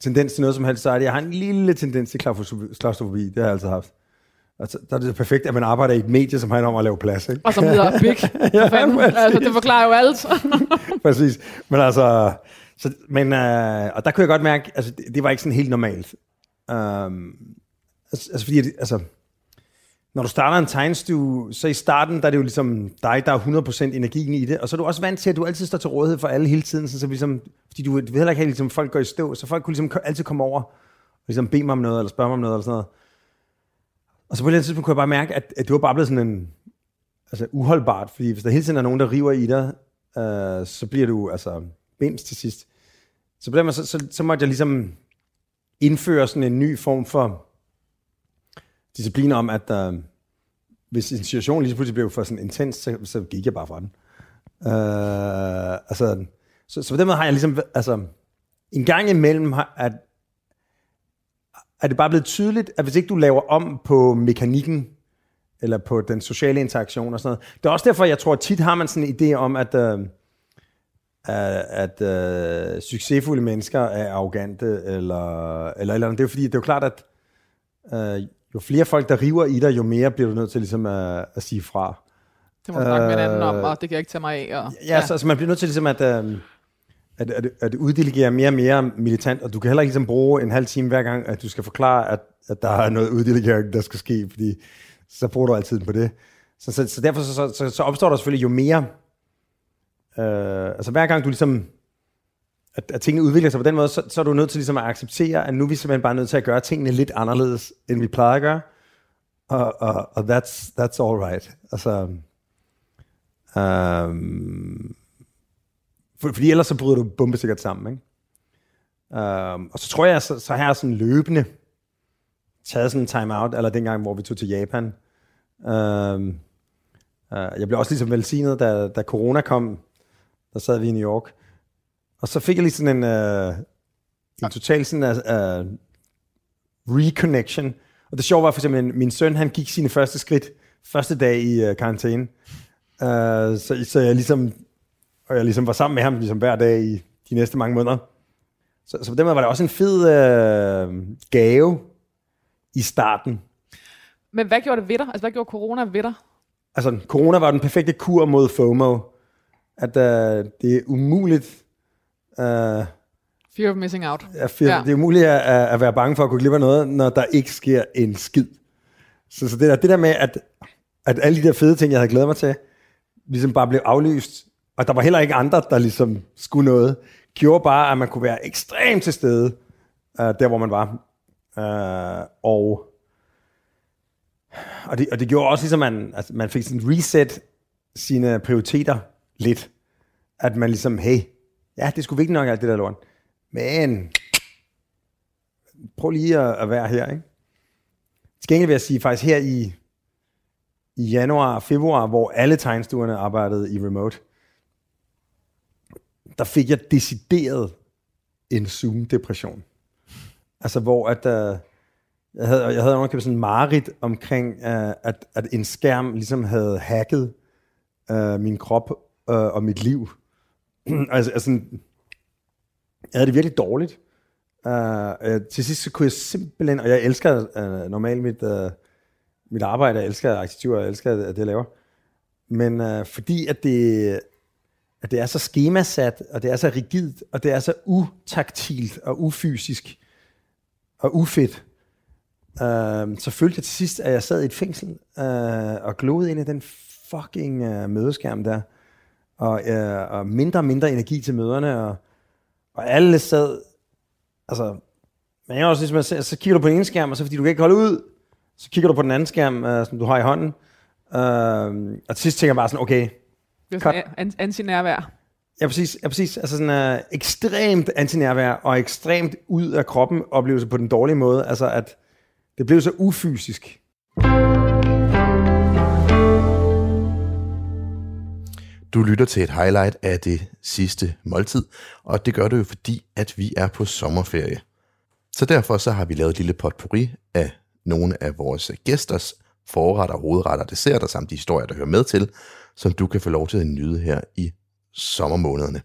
tendens til noget som helst, så er det, jeg har en lille tendens til klaustrofobi. klaustrofobi. Det har jeg altid haft. Altså, der er det perfekt, at man arbejder i et medie, som handler om at lave plads. Ikke? Og som hedder Big. ja, fanden. altså, det forklarer jo alt. præcis. Men altså, så, men, øh, og der kunne jeg godt mærke, altså, det, det var ikke sådan helt normalt. Um, altså, altså, fordi, altså, når du starter en tegnestue, så i starten, der er det jo ligesom dig, der er 100% energien i det, og så er du også vant til, at du altid står til rådighed for alle hele tiden, så, så ligesom, fordi du, du vil heller ikke have, ligesom, folk går i stå, så folk kunne ligesom altid komme over og ligesom bede mig om noget, eller spørge mig om noget, eller sådan noget. Og så på et eller andet tidspunkt kunne jeg bare mærke, at, at det var bare blevet sådan en, altså uholdbart, fordi hvis der hele tiden er nogen, der river i dig, øh, så bliver du altså bims til sidst. Så på den måde, så, så, så måtte jeg ligesom indføre sådan en ny form for disciplin om, at øh, hvis en situation lige pludselig blev for sådan intens, så, så gik jeg bare fra den. Øh, altså, så, så på den måde har jeg ligesom, altså, en gang imellem, har, at, er det bare blevet tydeligt, at hvis ikke du laver om på mekanikken, eller på den sociale interaktion og sådan noget. Det er også derfor, jeg tror, at tit har man sådan en idé om, at, uh, at, uh, succesfulde mennesker er arrogante, eller, eller, eller Det er jo fordi, det er jo klart, at uh, jo flere folk, der river i dig, jo mere bliver du nødt til ligesom at, at sige fra. Det må du snakke med en anden om, og det kan jeg ikke tage mig af. Og, ja, ja. Så, så man bliver nødt til ligesom at, uh, at, at, at uddelegere mere og mere militant, og du kan heller ikke ligesom bruge en halv time hver gang, at du skal forklare, at, at der er noget uddelegering, der skal ske, fordi så bruger du altid på det. Så, så, så derfor så, så, så, så opstår der selvfølgelig jo mere, øh, altså hver gang du ligesom at, at tingene udvikler sig på den måde, så, så er du nødt til ligesom at acceptere, at nu er vi simpelthen bare nødt til at gøre tingene lidt anderledes, end vi plejer at gøre. Og, og, og that's, that's all right. Altså, um, for, fordi ellers så bryder du bombesikkert sammen. Ikke? Um, og så tror jeg, så, så har jeg sådan løbende taget sådan en time-out, eller dengang, hvor vi tog til Japan. Um, uh, jeg blev også ligesom velsignet, da, da corona kom, der sad vi i New York, og så fik jeg lige sådan en, uh, en total sådan uh, reconnection. Og det sjove var for eksempel, at min søn, han gik sine første skridt, første dag i uh, karantæne. Uh, så, så jeg ligesom, og jeg ligesom var sammen med ham ligesom hver dag i de næste mange måneder. Så, så på den måde var det også en fed uh, gave i starten. Men hvad gjorde det ved dig? Altså, hvad gjorde corona ved dig? Altså, corona var den perfekte kur mod FOMO. At uh, det er umuligt Uh, Fear of missing out. Ja, fear, ja. Det er umuligt at, at være bange for at kunne af noget, når der ikke sker en skid. Så, så det, der, det der med, at, at alle de der fede ting, jeg havde glædet mig til, ligesom bare blev aflyst, og der var heller ikke andre, der ligesom skulle noget, gjorde bare, at man kunne være ekstremt til stede, uh, der hvor man var. Uh, og, og, det, og det gjorde også ligesom, at man, altså, man fik sådan reset sine prioriteter lidt. At man ligesom, hey, Ja, det skulle vigtigt nok alt det der lort. Men prøv lige at, at være her, ikke? Til gengæld vil jeg sige, faktisk her i, i januar og februar, hvor alle tegnstuerne arbejdede i remote, der fik jeg decideret en Zoom-depression. Altså hvor at, uh, jeg havde, jeg havde underkøbet sådan en marit omkring, uh, at, at en skærm ligesom havde hacket uh, min krop uh, og mit liv. altså, altså, jeg havde det virkelig dårligt. Uh, uh, til sidst så kunne jeg simpelthen, og jeg elsker uh, normalt mit, uh, mit arbejde, jeg elsker arkitektur, jeg elsker det, jeg laver. Men uh, fordi at det, at det er så skemasat, og det er så rigidt, og det er så utaktilt og ufysisk og ufedt, øhm, uh, så følte jeg til sidst, at jeg sad i et fængsel uh, og gloede ind i den fucking uh, mødeskærm der og, øh, og mindre og mindre energi til møderne, og, og alle sad, altså, men jeg også ligesom, så kigger du på den ene skærm, og så fordi du kan ikke holde ud, så kigger du på den anden skærm, øh, som du har i hånden, øh, og til sidst tænker jeg bare sådan, okay, det er an- antinærvær. Ja, præcis. Ja, præcis. Altså sådan uh, ekstremt antinærvær og ekstremt ud af kroppen oplevelse på den dårlige måde. Altså at det blev så ufysisk. Du lytter til et highlight af det sidste måltid, og det gør du jo fordi, at vi er på sommerferie. Så derfor så har vi lavet et lille potpourri af nogle af vores gæsters forretter, hovedretter, desserter samt de historier, der hører med til, som du kan få lov til at nyde her i sommermånederne.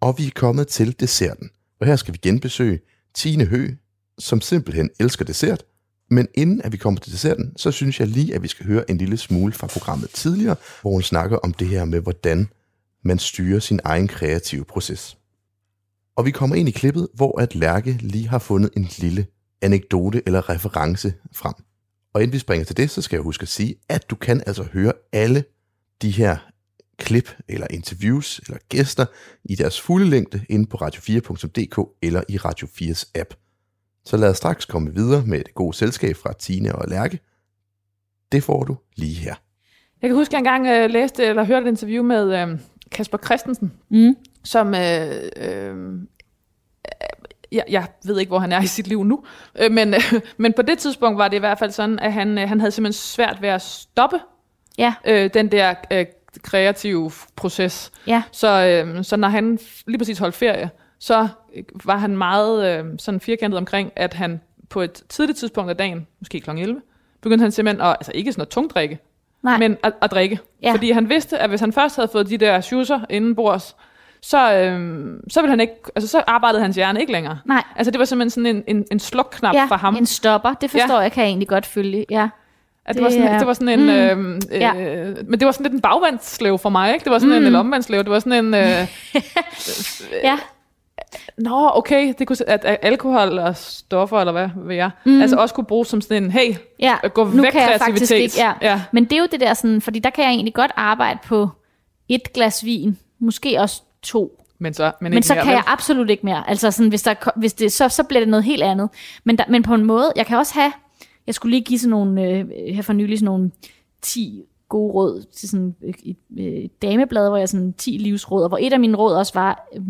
Og vi er kommet til desserten, Og her skal vi genbesøge Tine Hø, som simpelthen elsker dessert. Men inden at vi kommer til desserten, så synes jeg lige, at vi skal høre en lille smule fra programmet tidligere, hvor hun snakker om det her med, hvordan man styrer sin egen kreative proces. Og vi kommer ind i klippet, hvor at Lærke lige har fundet en lille anekdote eller reference frem. Og inden vi springer til det, så skal jeg huske at sige, at du kan altså høre alle de her klip eller interviews eller gæster i deres fulde længde inde på radio4.dk eller i Radio 4's app. Så lad os straks komme videre med det gode selskab fra Tine og Lærke. Det får du lige her. Jeg kan huske, at jeg engang øh, læste eller hørte et interview med øh, Kasper Christensen, Mm. som... Øh, øh, jeg, jeg ved ikke, hvor han er i sit liv nu, øh, men, øh, men på det tidspunkt var det i hvert fald sådan, at han, øh, han havde simpelthen svært ved at stoppe Ja, øh, den der øh, kreative proces. ja. Så, øh, så når han lige præcis holdt ferie, så var han meget øh, sådan firkantet omkring, at han på et tidligt tidspunkt af dagen, måske kl. 11, begyndte han simpelthen at, altså ikke sådan noget tungt drikke, Nej. men at, at drikke. Ja. Fordi han vidste, at hvis han først havde fået de der schusser inden bords, så, øh, så ville han ikke, altså så arbejdede hans hjerne ikke længere. Nej. Altså det var simpelthen sådan en, en, en slukknap ja, for ham. en stopper. Det forstår Ja. jeg, kan jeg egentlig godt følge. Ja. At det, var sådan, er- det var sådan en, Mm. mm, øh, Ja. øh, men det var sådan lidt en bagvandsslave for mig, ikke? Det var sådan mm. en, eller omvandsslave, det var sådan en, øh, ja. nå, okay, det kunne, at, alkohol og stoffer, eller hvad ved jeg, mm. altså også kunne bruges som sådan en, hey, Ja, At gå nu væk kan jeg faktisk kreativitet. ikke, ja. Ja. Men det er jo det der sådan, fordi der kan jeg egentlig godt arbejde på et glas vin, måske også to. men så, men Men så mere, kan vel? jeg absolut ikke mere. Altså sådan, hvis, der, hvis det, så, så bliver det noget helt andet. Men, der, men på en måde, jeg kan også have, jeg skulle lige give sådan nogle, øh, her for nylig sådan nogle 10 gode råd til sådan øh, et, øh, et dameblad, hvor jeg sådan 10 livsråd, og hvor et af mine råd også var, øh,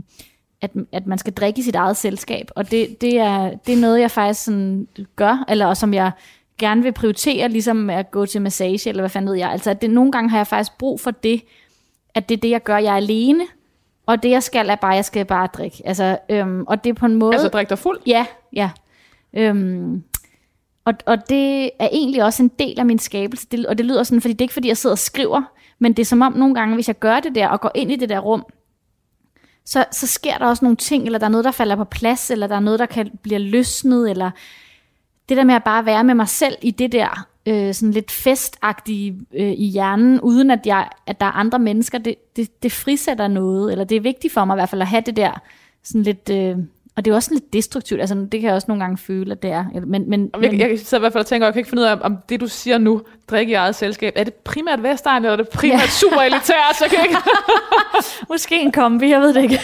at, at man skal drikke i sit eget selskab. Og det, det, er, det er noget, jeg faktisk sådan gør, eller og som jeg gerne vil prioritere, ligesom at gå til massage, eller hvad fanden ved jeg. Altså, at det, nogle gange har jeg faktisk brug for det, at det er det, jeg gør. Jeg er alene, og det, jeg skal, er bare, jeg skal bare drikke. Altså, øhm, og det er på en måde... Altså drik dig fuld. Ja, ja. Øhm, og, og det er egentlig også en del af min skabelse, det, og det lyder sådan, fordi det er ikke fordi, jeg sidder og skriver, men det er som om nogle gange, hvis jeg gør det der, og går ind i det der rum, så, så sker der også nogle ting, eller der er noget, der falder på plads, eller der er noget, der kan blive løsnet, eller det der med at bare være med mig selv i det der øh, sådan lidt festagtige øh, i hjernen, uden at, jeg, at der er andre mennesker, det, det, det frisætter noget, eller det er vigtigt for mig i hvert fald at have det der sådan lidt... Øh, og det er jo også lidt destruktivt, altså det kan jeg også nogle gange føle, at det er. Men, men, Jeg, men, jeg sidder i hvert fald og tænker, jeg kan ikke finde ud af, om det, du siger nu, drikke i eget selskab, er det primært Vestegn, eller er det primært Ja. super elitært? Så kan jeg ikke... måske en kombi, jeg ved det ikke.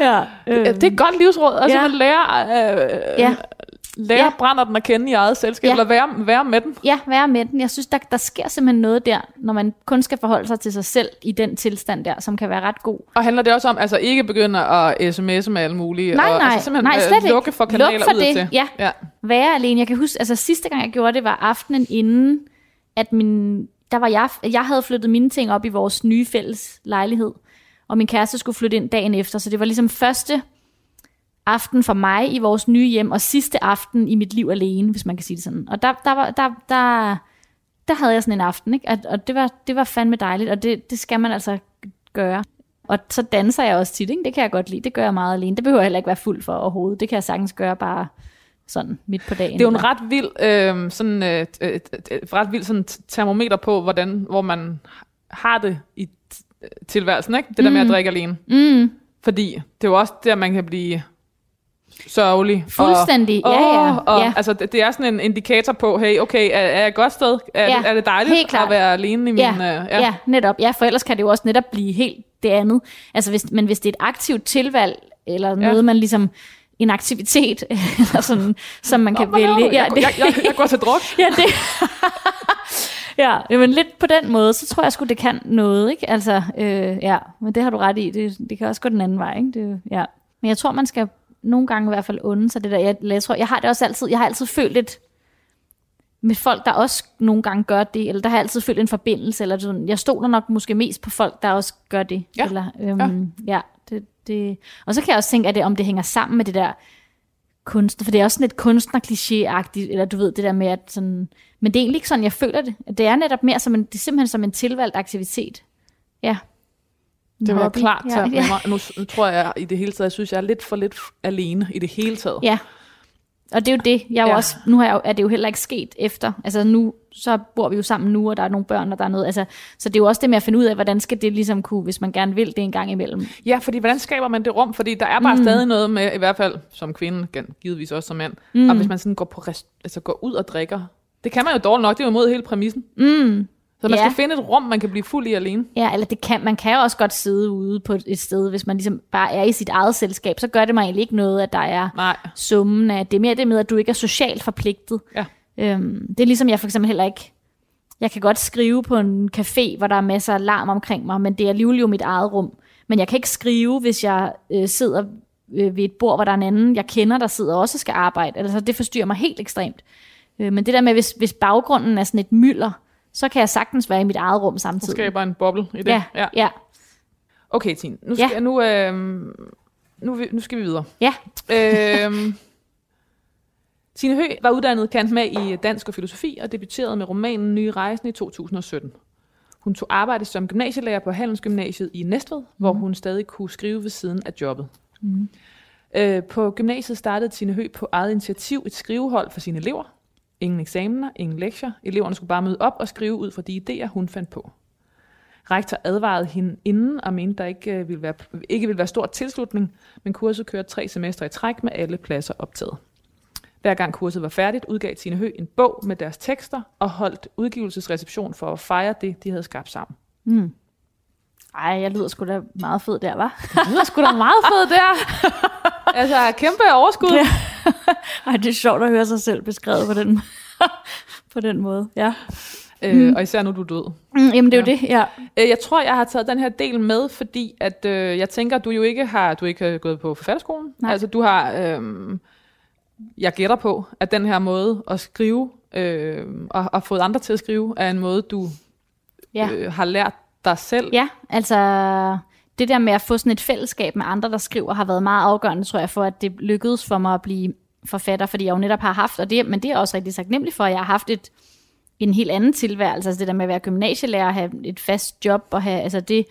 ja, øh, Ja, det er et godt livsråd. Altså, ja. man lærer, øh, Ja. Lærer Ja. brænder den at kende i eget selskab, Ja. eller være, være med den. Ja, være med den. Jeg synes, der, der sker simpelthen noget der, når man kun skal forholde sig til sig selv i den tilstand der, som kan være ret god. Og handler det også om, altså ikke begynde at sms'e med alle mulige, Nej, og nej, altså, simpelthen nej, øh, slet ikke. lukke for kanaler Luk for udadtil. det, ja. ja. Være alene. Jeg kan huske, altså sidste gang jeg gjorde det, var aftenen inden, at min, der var jeg, jeg havde flyttet mine ting op i vores nye fælles lejlighed, og min kæreste skulle flytte ind dagen efter, så det var ligesom første aften for mig i vores nye hjem, og sidste aften i mit liv alene, hvis man kan sige det sådan. Og der, der, var, der, der, der havde jeg sådan en aften, ikke? Og, og det, var, det var fandme dejligt, og det, det skal man altså gøre. Og så danser jeg også tit, ikke? det kan jeg godt lide, det gør jeg meget alene. Det behøver jeg heller ikke være fuld for overhovedet, det kan jeg sagtens gøre bare sådan midt på dagen. Det er jo en ret vild, øh, sådan, øh, øh, et ret vild sådan termometer på, hvordan, hvor man har det i t- tilværelsen, ikke? Det der med at drikke alene. Mm, Fordi det er jo også der, man kan blive sørgelig. Fuldstændig, og, ja, ja, Og, ja. Altså, det, det er sådan en indikator på, hey, okay, er, er jeg et godt sted? Er, Ja, det, er det dejligt helt klart. at være alene i min... ja, øh, ja. ja, netop. Ja, for ellers kan det jo også netop blive helt det andet. Altså, hvis, men hvis det er et aktivt tilvalg, eller noget, man ligesom en aktivitet, eller sådan, som man kan Nå, laver vælge. du? Jeg, jeg, jeg, jeg går til druk. ja, det. ja, men lidt på den måde, så tror jeg sgu, det kan noget, ikke? Altså, øh, ja, men det har du ret i. Det, det kan også gå den anden vej, ikke? Det, ja. Men jeg tror, man skal nogle gange i hvert fald unde sig det der. Jeg, jeg tror, jeg har det også altid, jeg har altid følt lidt med folk, der også nogle gange gør det, eller der har altid følt en forbindelse, eller sådan. Jeg stoler nok måske mest på folk, der også gør det. Ja, Eller, øhm, ja. ja det, det. Og så kan jeg også tænke, at det, om det hænger sammen med det der kunstner, for det er også sådan lidt kunstner-kliché-agtigt, eller du ved, det der med, at sådan, men det er egentlig ikke sådan, jeg føler det. Det er netop mere som en, det er simpelthen som en tilvalgt aktivitet. Ja. Det jeg hobby. klart ja, ja. Nu, nu tror jeg i det hele taget, jeg synes, jeg er lidt for lidt alene i det hele taget. Ja, og det er jo det. Jeg er, jo Ja. også, nu har jeg, er det jo heller ikke sket efter. Altså nu, så bor vi jo sammen nu, og der er nogle børn, og der er noget. Altså, så det er jo også det med at finde ud af, hvordan skal det ligesom kunne, hvis man gerne vil det en gang imellem. Ja, fordi hvordan skaber man det rum? Fordi der er bare mm. stadig noget med, i hvert fald som kvinde, givetvis også som mand, mm. og hvis man sådan går, på rest, altså går ud og drikker, det kan man jo dårligt nok, det er jo imod hele præmissen. Mm. Så man Ja. skal finde et rum, man kan blive fuld i alene. Ja, eller det kan, man kan jo også godt sidde ude på et sted, hvis man ligesom bare er i sit eget selskab, så gør det mig egentlig ikke noget, at der er Nej. summen af, det er mere det med, at du ikke er socialt forpligtet. Ja. Øhm, det er ligesom jeg for eksempel heller ikke, jeg kan godt skrive på en café, hvor der er masser af larm omkring mig, men det er alligevel jo mit eget rum. Men jeg kan ikke skrive, hvis jeg øh, sidder øh, ved et bord, hvor der er en anden, jeg kender, der sidder også og skal arbejde. Altså det forstyrrer mig helt ekstremt. Øh, men det der med, hvis, hvis baggrunden er sådan et mylder, så kan jeg sagtens være i mit eget rum samtidig. skaber en boble i det. Ja, ja, ja. Okay, Tine. Nu Ja. skal, nu, øh, nu, vi- nu skal vi videre. ja. øhm, Tine Høgh var uddannet kant med i dansk og filosofi og debuterede med romanen Nye Rejsen i 2017. Hun tog arbejde som gymnasielærer på Handelsgymnasiet i Næstved, mm. hvor hun stadig kunne skrive ved siden af jobbet. Mm. Øh, på gymnasiet startede Tine Høgh på eget initiativ et skrivehold for sine elever. Ingen eksamener, ingen lektier. Eleverne skulle bare møde op og skrive ud fra de idéer, hun fandt på. Rektor advarede hende inden og mente, der ikke øh, ville være, ikke ville være stor tilslutning, men kurset kørte tre semestre i træk med alle pladser optaget. Hver gang kurset var færdigt, udgav Tine Høgh en bog med deres tekster og holdt udgivelsesreception for at fejre det, de havde skabt sammen. Ej, jeg lyder sgu da meget fed der, var. Det lyder sgu da meget fedt der. altså, kæmpe overskud. Ja. Ej, det er sjovt at høre sig selv beskrevet på den, på den måde. Ja. Øh, og især nu du er død. Mm, jamen, det er jo det, ja. Øh, Jeg tror, jeg har taget den her del med, fordi at øh, jeg tænker, du jo ikke har, du ikke har gået på forfatterskolen. Nej. Altså, du har, øh, jeg gætter på, at den her måde at skrive, øh, og, og fået andre til at skrive, er en måde, du Ja. øh, har lært dig selv. Ja, altså det der med at få sådan et fællesskab med andre, der skriver, har været meget afgørende, tror jeg, for at det lykkedes for mig at blive forfatter, fordi jeg jo netop har haft, og det, men det er også rigtig taknemmelig for, at jeg har haft et, en helt anden tilværelse, altså det der med at være gymnasielærer, have et fast job, og have, altså det,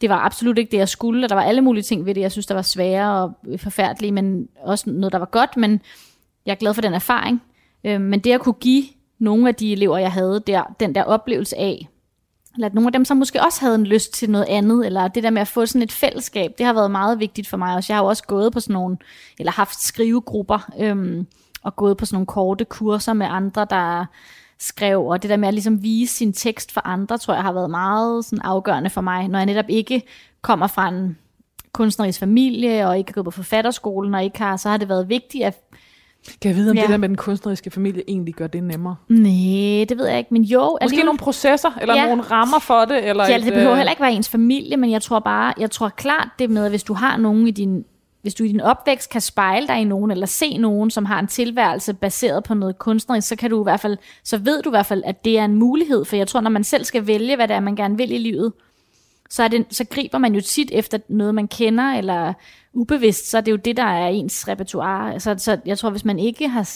det var absolut ikke det, jeg skulle, og der var alle mulige ting ved det, jeg synes, der var svære og forfærdelige, men også noget, der var godt, men jeg er glad for den erfaring. Øh, men det at kunne give nogle af de elever, jeg havde der, den der oplevelse af, eller at nogle af dem, som måske også havde en lyst til noget andet, eller det der med at få sådan et fællesskab, det har været meget vigtigt for mig også. Jeg har jo også gået på sådan nogle, eller haft skrivegrupper, øhm, og gået på sådan nogle korte kurser med andre, der skrev, og det der med at ligesom vise sin tekst for andre, tror jeg har været meget sådan afgørende for mig, når jeg netop ikke kommer fra en kunstnerisk familie, og ikke har gået på forfatterskolen, og ikke har, så har det været vigtigt at kan jeg vide, om Ja. det der med den kunstneriske familie egentlig gør det nemmere? Nej, det ved jeg ikke, men jo. Måske alligevel- nogle processer, eller Ja. nogle rammer for det? Eller Ja, et, det behøver øh, heller ikke være ens familie, men jeg tror bare, jeg tror klart det med, at hvis du har nogen i din, hvis du i din opvækst kan spejle dig i nogen, eller se nogen, som har en tilværelse baseret på noget kunstnerisk, så kan du i hvert fald, så ved du i hvert fald, at det er en mulighed, for jeg tror, når man selv skal vælge, hvad det er, man gerne vil i livet, så, er det, så griber man jo tit efter noget, man kender, eller ubevidst, så er det jo det, der er ens repertoire. Så, så jeg tror, hvis man ikke har,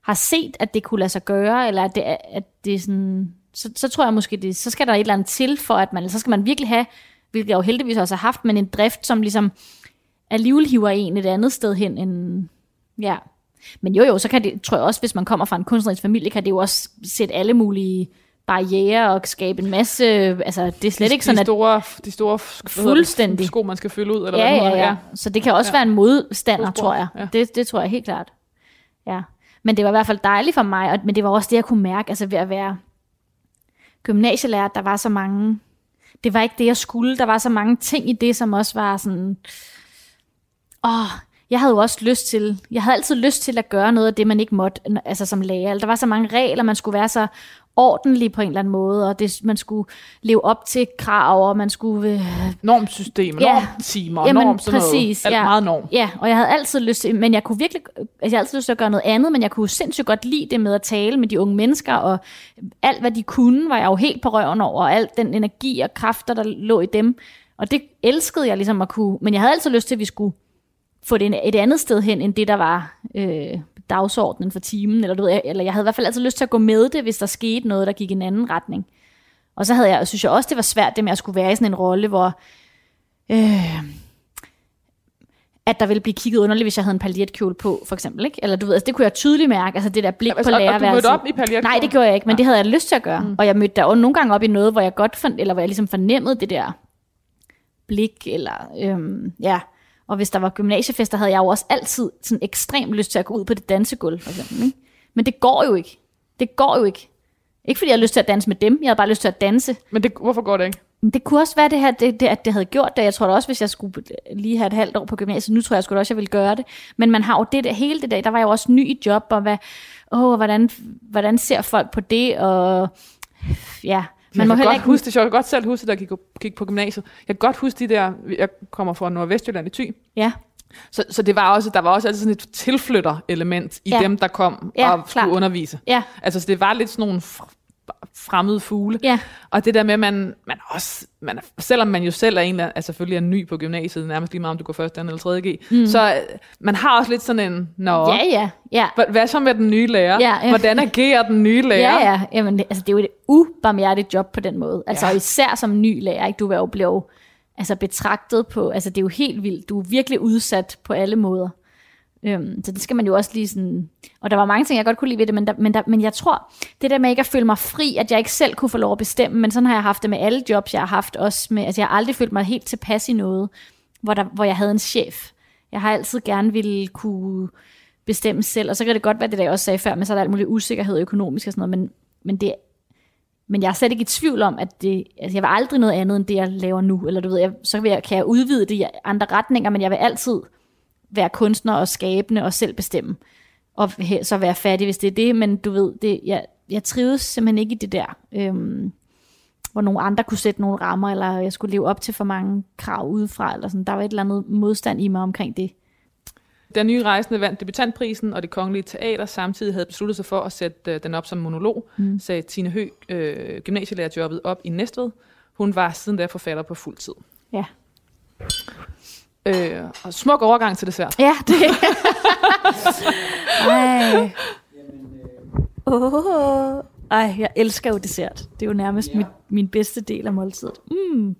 har set, at det kunne lade sig gøre, eller at det, at det er sådan, så, så tror jeg måske, det, så skal der et eller andet til for, at man, så skal man virkelig have, hvilket jeg jo heldigvis også har haft, men en drift, som ligesom alligevel hiver en et andet sted hen, end, ja. Men jo jo, så kan det, tror jeg også, hvis man kommer fra en kunstnerisk familie, kan det jo også sætte alle mulige barriere og skabe en masse, altså det er slet de, ikke sådan, de at store, de store hedder det, Fuldstændig. sko, man skal fylde ud, eller ja, hvad det ja, ja. Så det kan også ja. være en modstander, tror jeg. ja. Det, det tror jeg helt klart. Ja. Men det var i hvert fald dejligt for mig, og, men det var også det, jeg kunne mærke, altså ved at være gymnasielærer, der var så mange, det var ikke det, jeg skulle, der var så mange ting i det, som også var sådan, åh, jeg havde jo også lyst til, jeg havde altid lyst til at gøre noget af det, man ikke måtte, altså som lærer. Der var så mange regler, man skulle være så ordentlig på en eller anden måde, og det, man skulle leve op til krav, og man skulle øh, Normsystem, Ja. normtimer, Jamen, norm, sådan præcis, noget. Alt ja. meget norm. Ja, og jeg havde altid lyst til, men jeg kunne virkelig, altså jeg havde altid lyst til at gøre noget andet, men jeg kunne sindssygt godt lide det med at tale med de unge mennesker, og alt hvad de kunne, var jeg jo helt på røven over, og alt den energi og kræfter, der lå i dem. Og det elskede jeg ligesom at kunne, men jeg havde altid lyst til, at vi skulle få det et andet sted hen, end det, der var øh, dagsordenen for timen, eller, du ved, eller jeg havde i hvert fald altid lyst til at gå med det, hvis der skete noget, der gik i en anden retning. Og så havde jeg, synes jeg også, det var svært det med at skulle være i sådan en rolle, hvor øh, at der ville blive kigget underligt, hvis jeg havde en paljetkjole på, for eksempel. Ikke? Eller du ved, altså, det kunne jeg tydeligt mærke, altså det der blik Altså, på og- og du lærerværelset. mødte op i paljetkjole? Nej, det gjorde jeg ikke, men det havde jeg lyst til at gøre. Mm. Og jeg mødte der også nogle gange op i noget, hvor jeg godt fandt, eller hvor jeg ligesom fornemmede det der blik, eller øhm, ja. Og hvis der var gymnasiefester, havde jeg jo også altid sådan ekstremt lyst til at gå ud på det dansegulv, for eksempel. Ikke? Men det går jo ikke. Det går jo ikke. Ikke fordi jeg havde lyst til at danse med dem, jeg havde bare lyst til at danse. Men det, hvorfor går det ikke? Men det kunne også være det her, det, det, at det havde gjort det. Jeg tror da også, hvis jeg skulle lige have et halvt år på gymnasiet, nu tror jeg sgu da også, jeg ville gøre det. Men man har jo det der, hele det der, der var jeg jo også ny i job, og hvad, åh, hvordan, hvordan ser folk på det, og ja, man Man må jeg kan godt ikke... huske det, jeg kan godt selv huske, da jeg gik, gik på gymnasiet. Jeg kan godt huske de der, jeg kommer fra Nordvestjylland i Thy, Ja, så, så det var også, der var også altid sådan et tilflytter-element i Ja. dem, der kom Ja, og skulle klart. undervise. ja, Altså, så det var lidt sådan nogle fremmede fugle. ja, Og det der med, at man, man også, man, selvom man jo selv er en, der er selvfølgelig er ny på gymnasiet, nærmest lige meget om du går først, anden eller tredje G, mm. så øh, man har også lidt sådan en, nå, ja, ja, ja. Hva- Hvad så med den nye lærer? Ja, ja. Hvordan agerer den nye lærer? Ja, ja. Jamen, det, altså, det er jo et ubarmhjertigt job på den måde. Altså Ja. især som ny lærer, ikke? du er jo blevet altså, betragtet på, altså det er jo helt vildt, du er virkelig udsat på alle måder. Øhm, så det skal man jo også lige sådan, og der var mange ting, jeg godt kunne lide ved det, men, der, men, der, men jeg tror, det der med ikke at føle mig fri, at jeg ikke selv kunne få lov at bestemme, men sådan har jeg haft det med alle jobs, jeg har haft også med, altså jeg har aldrig følt mig helt tilpas i noget, hvor, der, hvor jeg havde en chef. Jeg har altid gerne ville kunne bestemme selv, og så kan det godt være det, der jeg også sagde før, men så er der alt muligt usikkerhed økonomisk og sådan noget, men, men det men jeg er slet ikke i tvivl om, at det, altså jeg vil aldrig noget andet, end det, jeg laver nu. Eller du ved, jeg, så vil jeg, kan jeg udvide det i andre retninger, men jeg vil altid være kunstner og skabende og selv bestemme. Og så være fattig, hvis det er det. Men du ved, det, jeg, jeg trives simpelthen ikke i det der, øhm, hvor nogle andre kunne sætte nogle rammer, eller jeg skulle leve op til for mange krav udefra. Eller sådan. Der var et eller andet modstand i mig omkring det. Den nye rejsende vandt debutantprisen, og det kongelige teater samtidig havde besluttet sig for at sætte øh, den op som monolog, mm. sagde Tine Høgh, øh, gymnasielærerjobbet op i Næstved. Hun var siden da forfatter på fuld tid. Ja, Øh, og smuk overgang til dessert. ja det Ej. Oh. Ej, jeg elsker jo dessert. Det er jo nærmest Ja. mit, min bedste del af måltidet. Mm.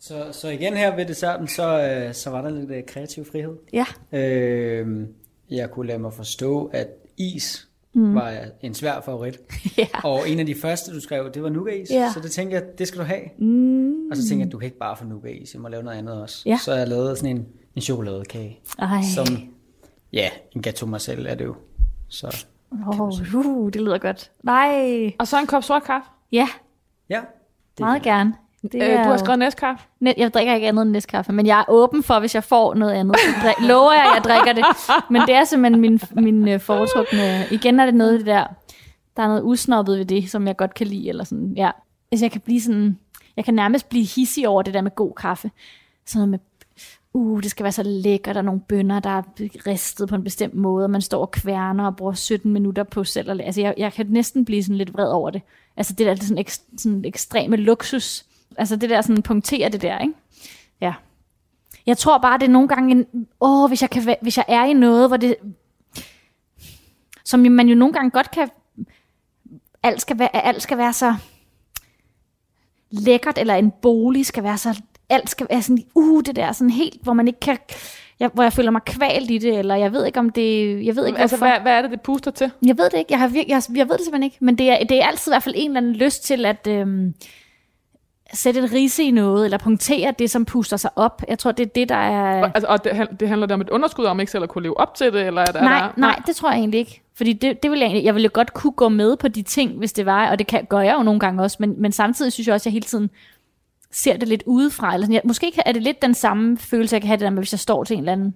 Så, så igen her ved desserten, så, øh, så var der lidt øh, kreativ frihed. Ja. Øh, jeg kunne lade mig forstå, at is mm. var en svær favorit. ja. Og en af de første, du skrev, det var nougat-is. Ja. Så det tænkte jeg, det skal du have. Mm. Og så tænkte jeg, du kan ikke bare få nougat-is, jeg må lave noget andet også. Ja. Så jeg lavede sådan en, en chokoladekage. Ej. Som, ja, en gâteau Marcel er det jo. Så Oh, uh, det lyder godt. Nej. Og så en kop sort kaffe. Ja, ja, det meget gerne. Det Øh, du har skrevet næstkaffe. Net, jeg drikker ikke andet end næstkaffe, men jeg er åben for, hvis jeg får noget andet. Så drik, lover jeg, at jeg drikker det. Men det er simpelthen min, min øh, foretrukne... Igen er det noget det der... Der er noget usnoppet ved det, som jeg godt kan lide. Eller sådan, ja. Hvis jeg kan blive sådan... Jeg kan nærmest blive hissig over det der med god kaffe. Sådan noget med... Uh, det skal være så lækkert, der er nogle bønner, der er ristet på en bestemt måde, og man står og kværner og bruger 17 minutter på selv. Altså, jeg, jeg kan næsten blive sådan lidt vred over det. Altså, det der er sådan, ek, sådan ekstreme luksus. Altså, det der sådan punkterer det der, ikke? Ja. Jeg tror bare, det er nogle gange en, åh, hvis jeg, kan, hvis jeg er i noget, hvor det, som man jo nogle gange godt kan, alt skal være, alt skal være så lækkert, eller en bolig skal være så, alt skal være sådan, uh, det der sådan helt, hvor man ikke kan, jeg, hvor jeg føler mig kvalt i det, eller jeg ved ikke om det, jeg ved ikke Altså, hvorfor. hvad, hvad er det, det puster til? Jeg ved det ikke. Jeg, har vir- jeg, jeg ved det simpelthen ikke. Men det er, det er altid i hvert fald en eller anden lyst til at øhm, sætte et rise i noget, eller punktere det, som puster sig op. Jeg tror, det er det, der er... Og, altså, og det, det handler det om et underskud, om ikke selv at kunne leve op til det? Eller er der, nej, er der, nej, det tror jeg egentlig ikke. Fordi det, det vil jeg, egentlig, jeg ville godt kunne gå med på de ting, hvis det var, og det kan, gør jeg jo nogle gange også, men, men samtidig synes jeg også, at jeg hele tiden ser det lidt udefra. Eller sådan, jeg, måske er det lidt den samme følelse, jeg kan have det der med, hvis jeg står til en eller anden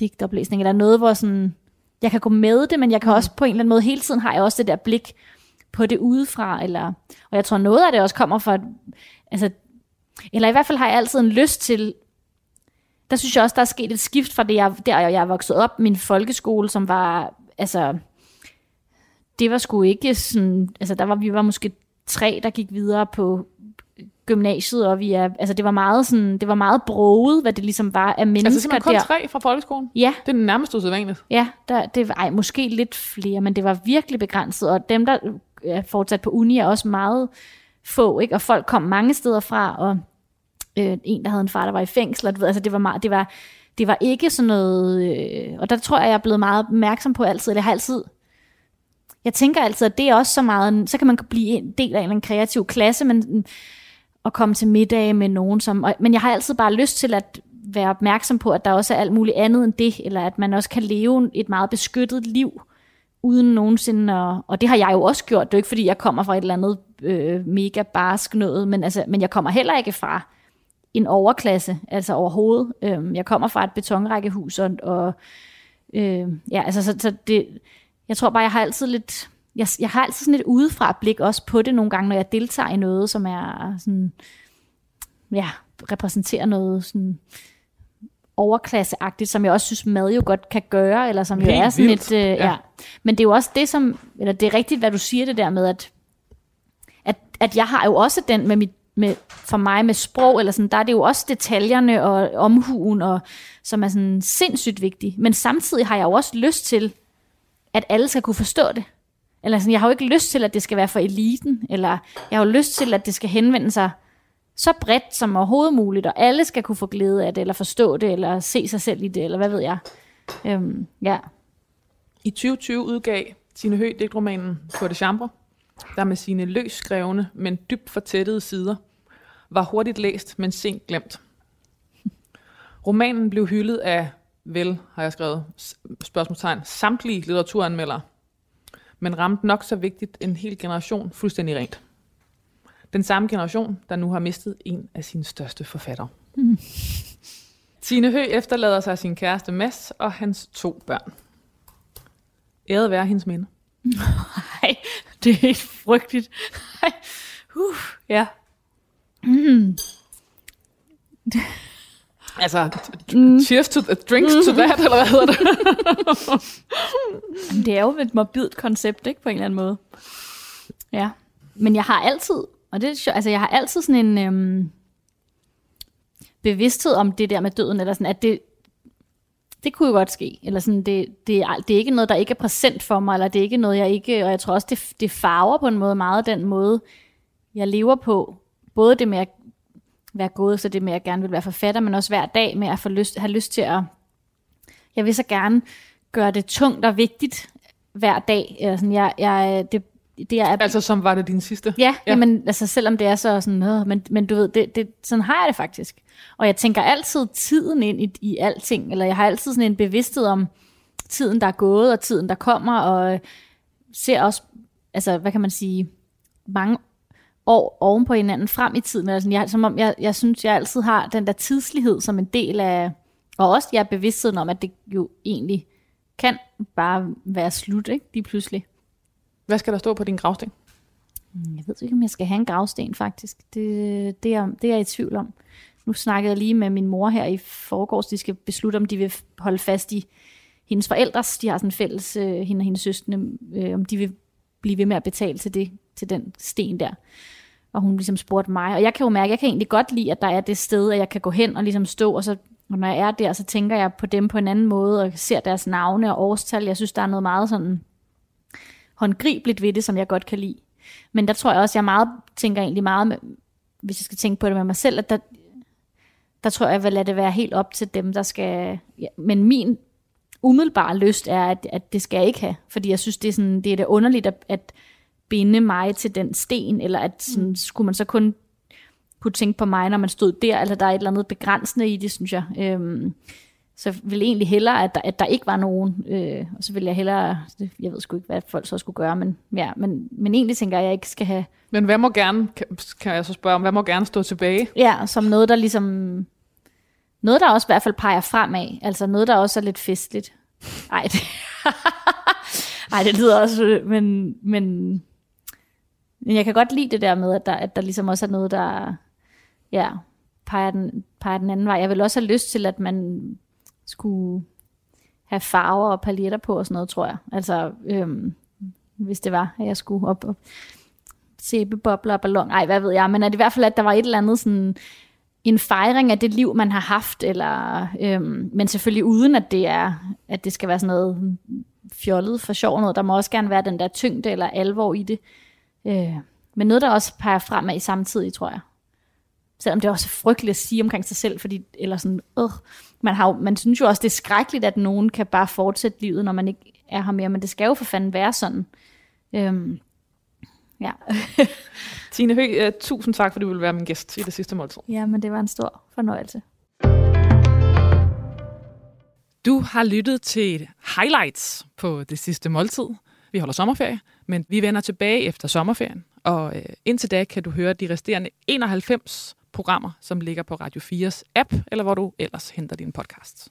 digtoplæsning, eller noget, hvor sådan, jeg kan gå med det, men jeg kan også på en eller anden måde, hele tiden har jeg også det der blik på det udefra, eller, og jeg tror noget af det også kommer fra, altså, eller i hvert fald har jeg altid en lyst til, der synes jeg også, der er sket et skift fra det, jeg, der jeg er vokset op, min folkeskole, som var, altså, det var sgu ikke sådan, altså der var, vi var måske tre, der gik videre på gymnasiet, og vi er, altså det var meget sådan, det var meget broget, hvad det ligesom var af mennesker Altså simpelthen kun der. tre fra folkeskolen? Ja, Det er nærmest usædvanligt. Ja, der, det var ej, måske lidt flere, men det var virkelig begrænset, og dem, der er fortsat på uni, er også meget få, ikke? og folk kom mange steder fra, og øh, en, der havde en far, der var i fængsel, og du ved, altså det var meget, det var, det var ikke sådan noget, øh, og der tror jeg, jeg er blevet meget opmærksom på altid, eller jeg har altid, jeg tænker altid, at det er også så meget, så kan man blive en del af en kreativ klasse, men at komme til middag med nogen, som, og, men jeg har altid bare lyst til at være opmærksom på, at der også er alt muligt andet end det, eller at man også kan leve et meget beskyttet liv, uden nogensinde, og, og det har jeg jo også gjort, det er jo ikke fordi, jeg kommer fra et eller andet øh, mega barsk noget, men, altså, men jeg kommer heller ikke fra en overklasse, altså overhovedet. Øhm, jeg kommer fra et betonrækkehus, og, og øh, ja, altså, så, så det, jeg tror bare, jeg har altid lidt, jeg, jeg har altid sådan et udefra blik også på det nogle gange, når jeg deltager i noget, som er sådan, ja, repræsenterer noget sådan overklasseagtigt, som jeg også synes mad jo godt kan gøre, eller som jo Helt er sådan vildt, et, øh, ja. ja. Men det er jo også det, som, eller det er rigtigt, hvad du siger det der med, at, at, at jeg har jo også den med mit, med, for mig med sprog, eller sådan, der er det jo også detaljerne og omhuen, og, som er sådan sindssygt vigtige. Men samtidig har jeg jo også lyst til, at alle skal kunne forstå det. Eller sådan, jeg har jo ikke lyst til, at det skal være for eliten, eller jeg har jo lyst til, at det skal henvende sig så bredt som overhovedet muligt, og alle skal kunne få glæde af det, eller forstå det, eller se sig selv i det, eller hvad ved jeg. Øhm, ja. I 2020 udgav Tine Høgh digtromanen På det chambre, der med sine løs skrevne, men dybt fortættede sider, var hurtigt læst, men sent glemt. Romanen blev hyldet af, vel har jeg skrevet, spørgsmålstegn, samtlige litteraturanmeldere, men ramte nok så vigtigt en hel generation fuldstændig rent. Den samme generation, der nu har mistet en af sine største forfattere. Tine Høgh efterlader sig sin kæreste Mads og hans to børn. Æret være hendes minde. Nej, det er helt frygteligt. Ej, uh, ja. Altså, mm. cheers to the drinks to that, eller hvad hedder det? Det er jo et morbidt koncept, ikke, på en eller anden måde. Ja. Men jeg har altid, og det er sjovt, altså jeg har altid sådan en øhm, bevidsthed om det der med døden, eller sådan, at det, det kunne jo godt ske. Eller sådan, det, det, er, det er ikke noget, der ikke er præsent for mig, eller det er ikke noget, jeg ikke, og jeg tror også, det, det farver på en måde meget den måde, jeg lever på. Både det med at være gået, så det med, at jeg gerne vil være forfatter, men også hver dag med at få lyst, have lyst til at, jeg vil så gerne gøre det tungt og vigtigt hver dag. Eller sådan, jeg, jeg, det, det er, altså, som var det din sidste? Ja, Ja. ja. Jamen, altså selvom det er så sådan, øh, men, men du ved, det, det, sådan har jeg det faktisk. Og jeg tænker altid tiden ind i, i alting, eller jeg har altid sådan en bevidsthed om tiden, der er gået, og tiden, der kommer, og ser også, altså hvad kan man sige, mange år oven på hinanden frem i tiden. Eller sådan, jeg, som om jeg, jeg synes, jeg altid har den der tidslighed som en del af, og også jeg er bevidstheden om, at det jo egentlig kan bare være slut, ikke, lige pludselig. Hvad skal der stå på din gravsten? Mm, jeg ved ikke, om jeg skal have en gravsten, faktisk. Det, det, er, det er jeg i tvivl om. Nu snakkede jeg lige med min mor her i forgårs. De skal beslutte, om de vil holde fast i hendes forældres. De har sådan en fælles, øh, hende og hendes søskende, øh, om de vil blive ved med at betale til, det, til den sten der. Og hun ligesom spurgte mig. Og jeg kan jo mærke, at jeg kan egentlig godt lide, at der er det sted, at jeg kan gå hen og ligesom stå, og så og når jeg er der, så tænker jeg på dem på en anden måde, og ser deres navne og årstal. Jeg synes, der er noget meget sådan håndgribeligt ved det, som jeg godt kan lide. Men der tror jeg også, jeg meget, tænker egentlig meget, med, hvis jeg skal tænke på det med mig selv, at der, der tror jeg, jeg vil lade det være helt op til dem, der skal... Ja, men min umiddelbare lyst er, at, at det skal jeg ikke have. Fordi jeg synes, det er, sådan, det er det underligt at, at binde mig til den sten, eller at sådan, mm. skulle man så kun kunne tænke på mig, når man stod der, eller der er et eller andet begrænsende i det, synes jeg. Øhm, så jeg ville egentlig hellere, at der, at der ikke var nogen, øh, og så ville jeg hellere, jeg ved sgu ikke, hvad folk så skulle gøre, men, ja, men, men egentlig tænker jeg, at jeg ikke skal have, Men hvad må gerne, kan, jeg så spørge om, hvad må gerne stå tilbage? ja, som noget, der ligesom, noget, der også i hvert fald peger fremad, altså noget, der også er lidt festligt. Ej, det, Ej, det lyder også, men, men, men jeg kan godt lide det der med, at der, at der ligesom også er noget, der ja, peger, den, peger den anden vej. Jeg vil også have lyst til, at man skulle have farver og paljetter på og sådan noget, tror jeg. Altså, øhm, hvis det var, at jeg skulle op og sæbebobler og ballon. Ej, hvad ved jeg. Men at i hvert fald, at der var et eller andet sådan, en fejring af det liv, man har haft, eller, øhm, men selvfølgelig uden, at det, er, at det skal være sådan noget fjollet for sjov noget. Der må også gerne være den der tyngde eller alvor i det. Øh, men noget, der også peger fremad samtidig, tror jeg. Selvom det er også frygteligt at sige omkring sig selv, fordi, eller sådan, øh, man, har, jo- man synes jo også, det er skrækkeligt, at nogen kan bare fortsætte livet, når man ikke er her mere, men det skal jo for fanden være sådan. Øhm, ja. Tine Høgh, uh, tusind tak, fordi du ville være min gæst i det sidste måltid. ja, men det var en stor fornøjelse. Du har lyttet til highlights på det sidste måltid. Vi holder sommerferie, men vi vender tilbage efter sommerferien. Og øh, indtil da kan du høre de resterende 91 programmer, som ligger på Radio 4's app, eller hvor du ellers henter dine podcasts.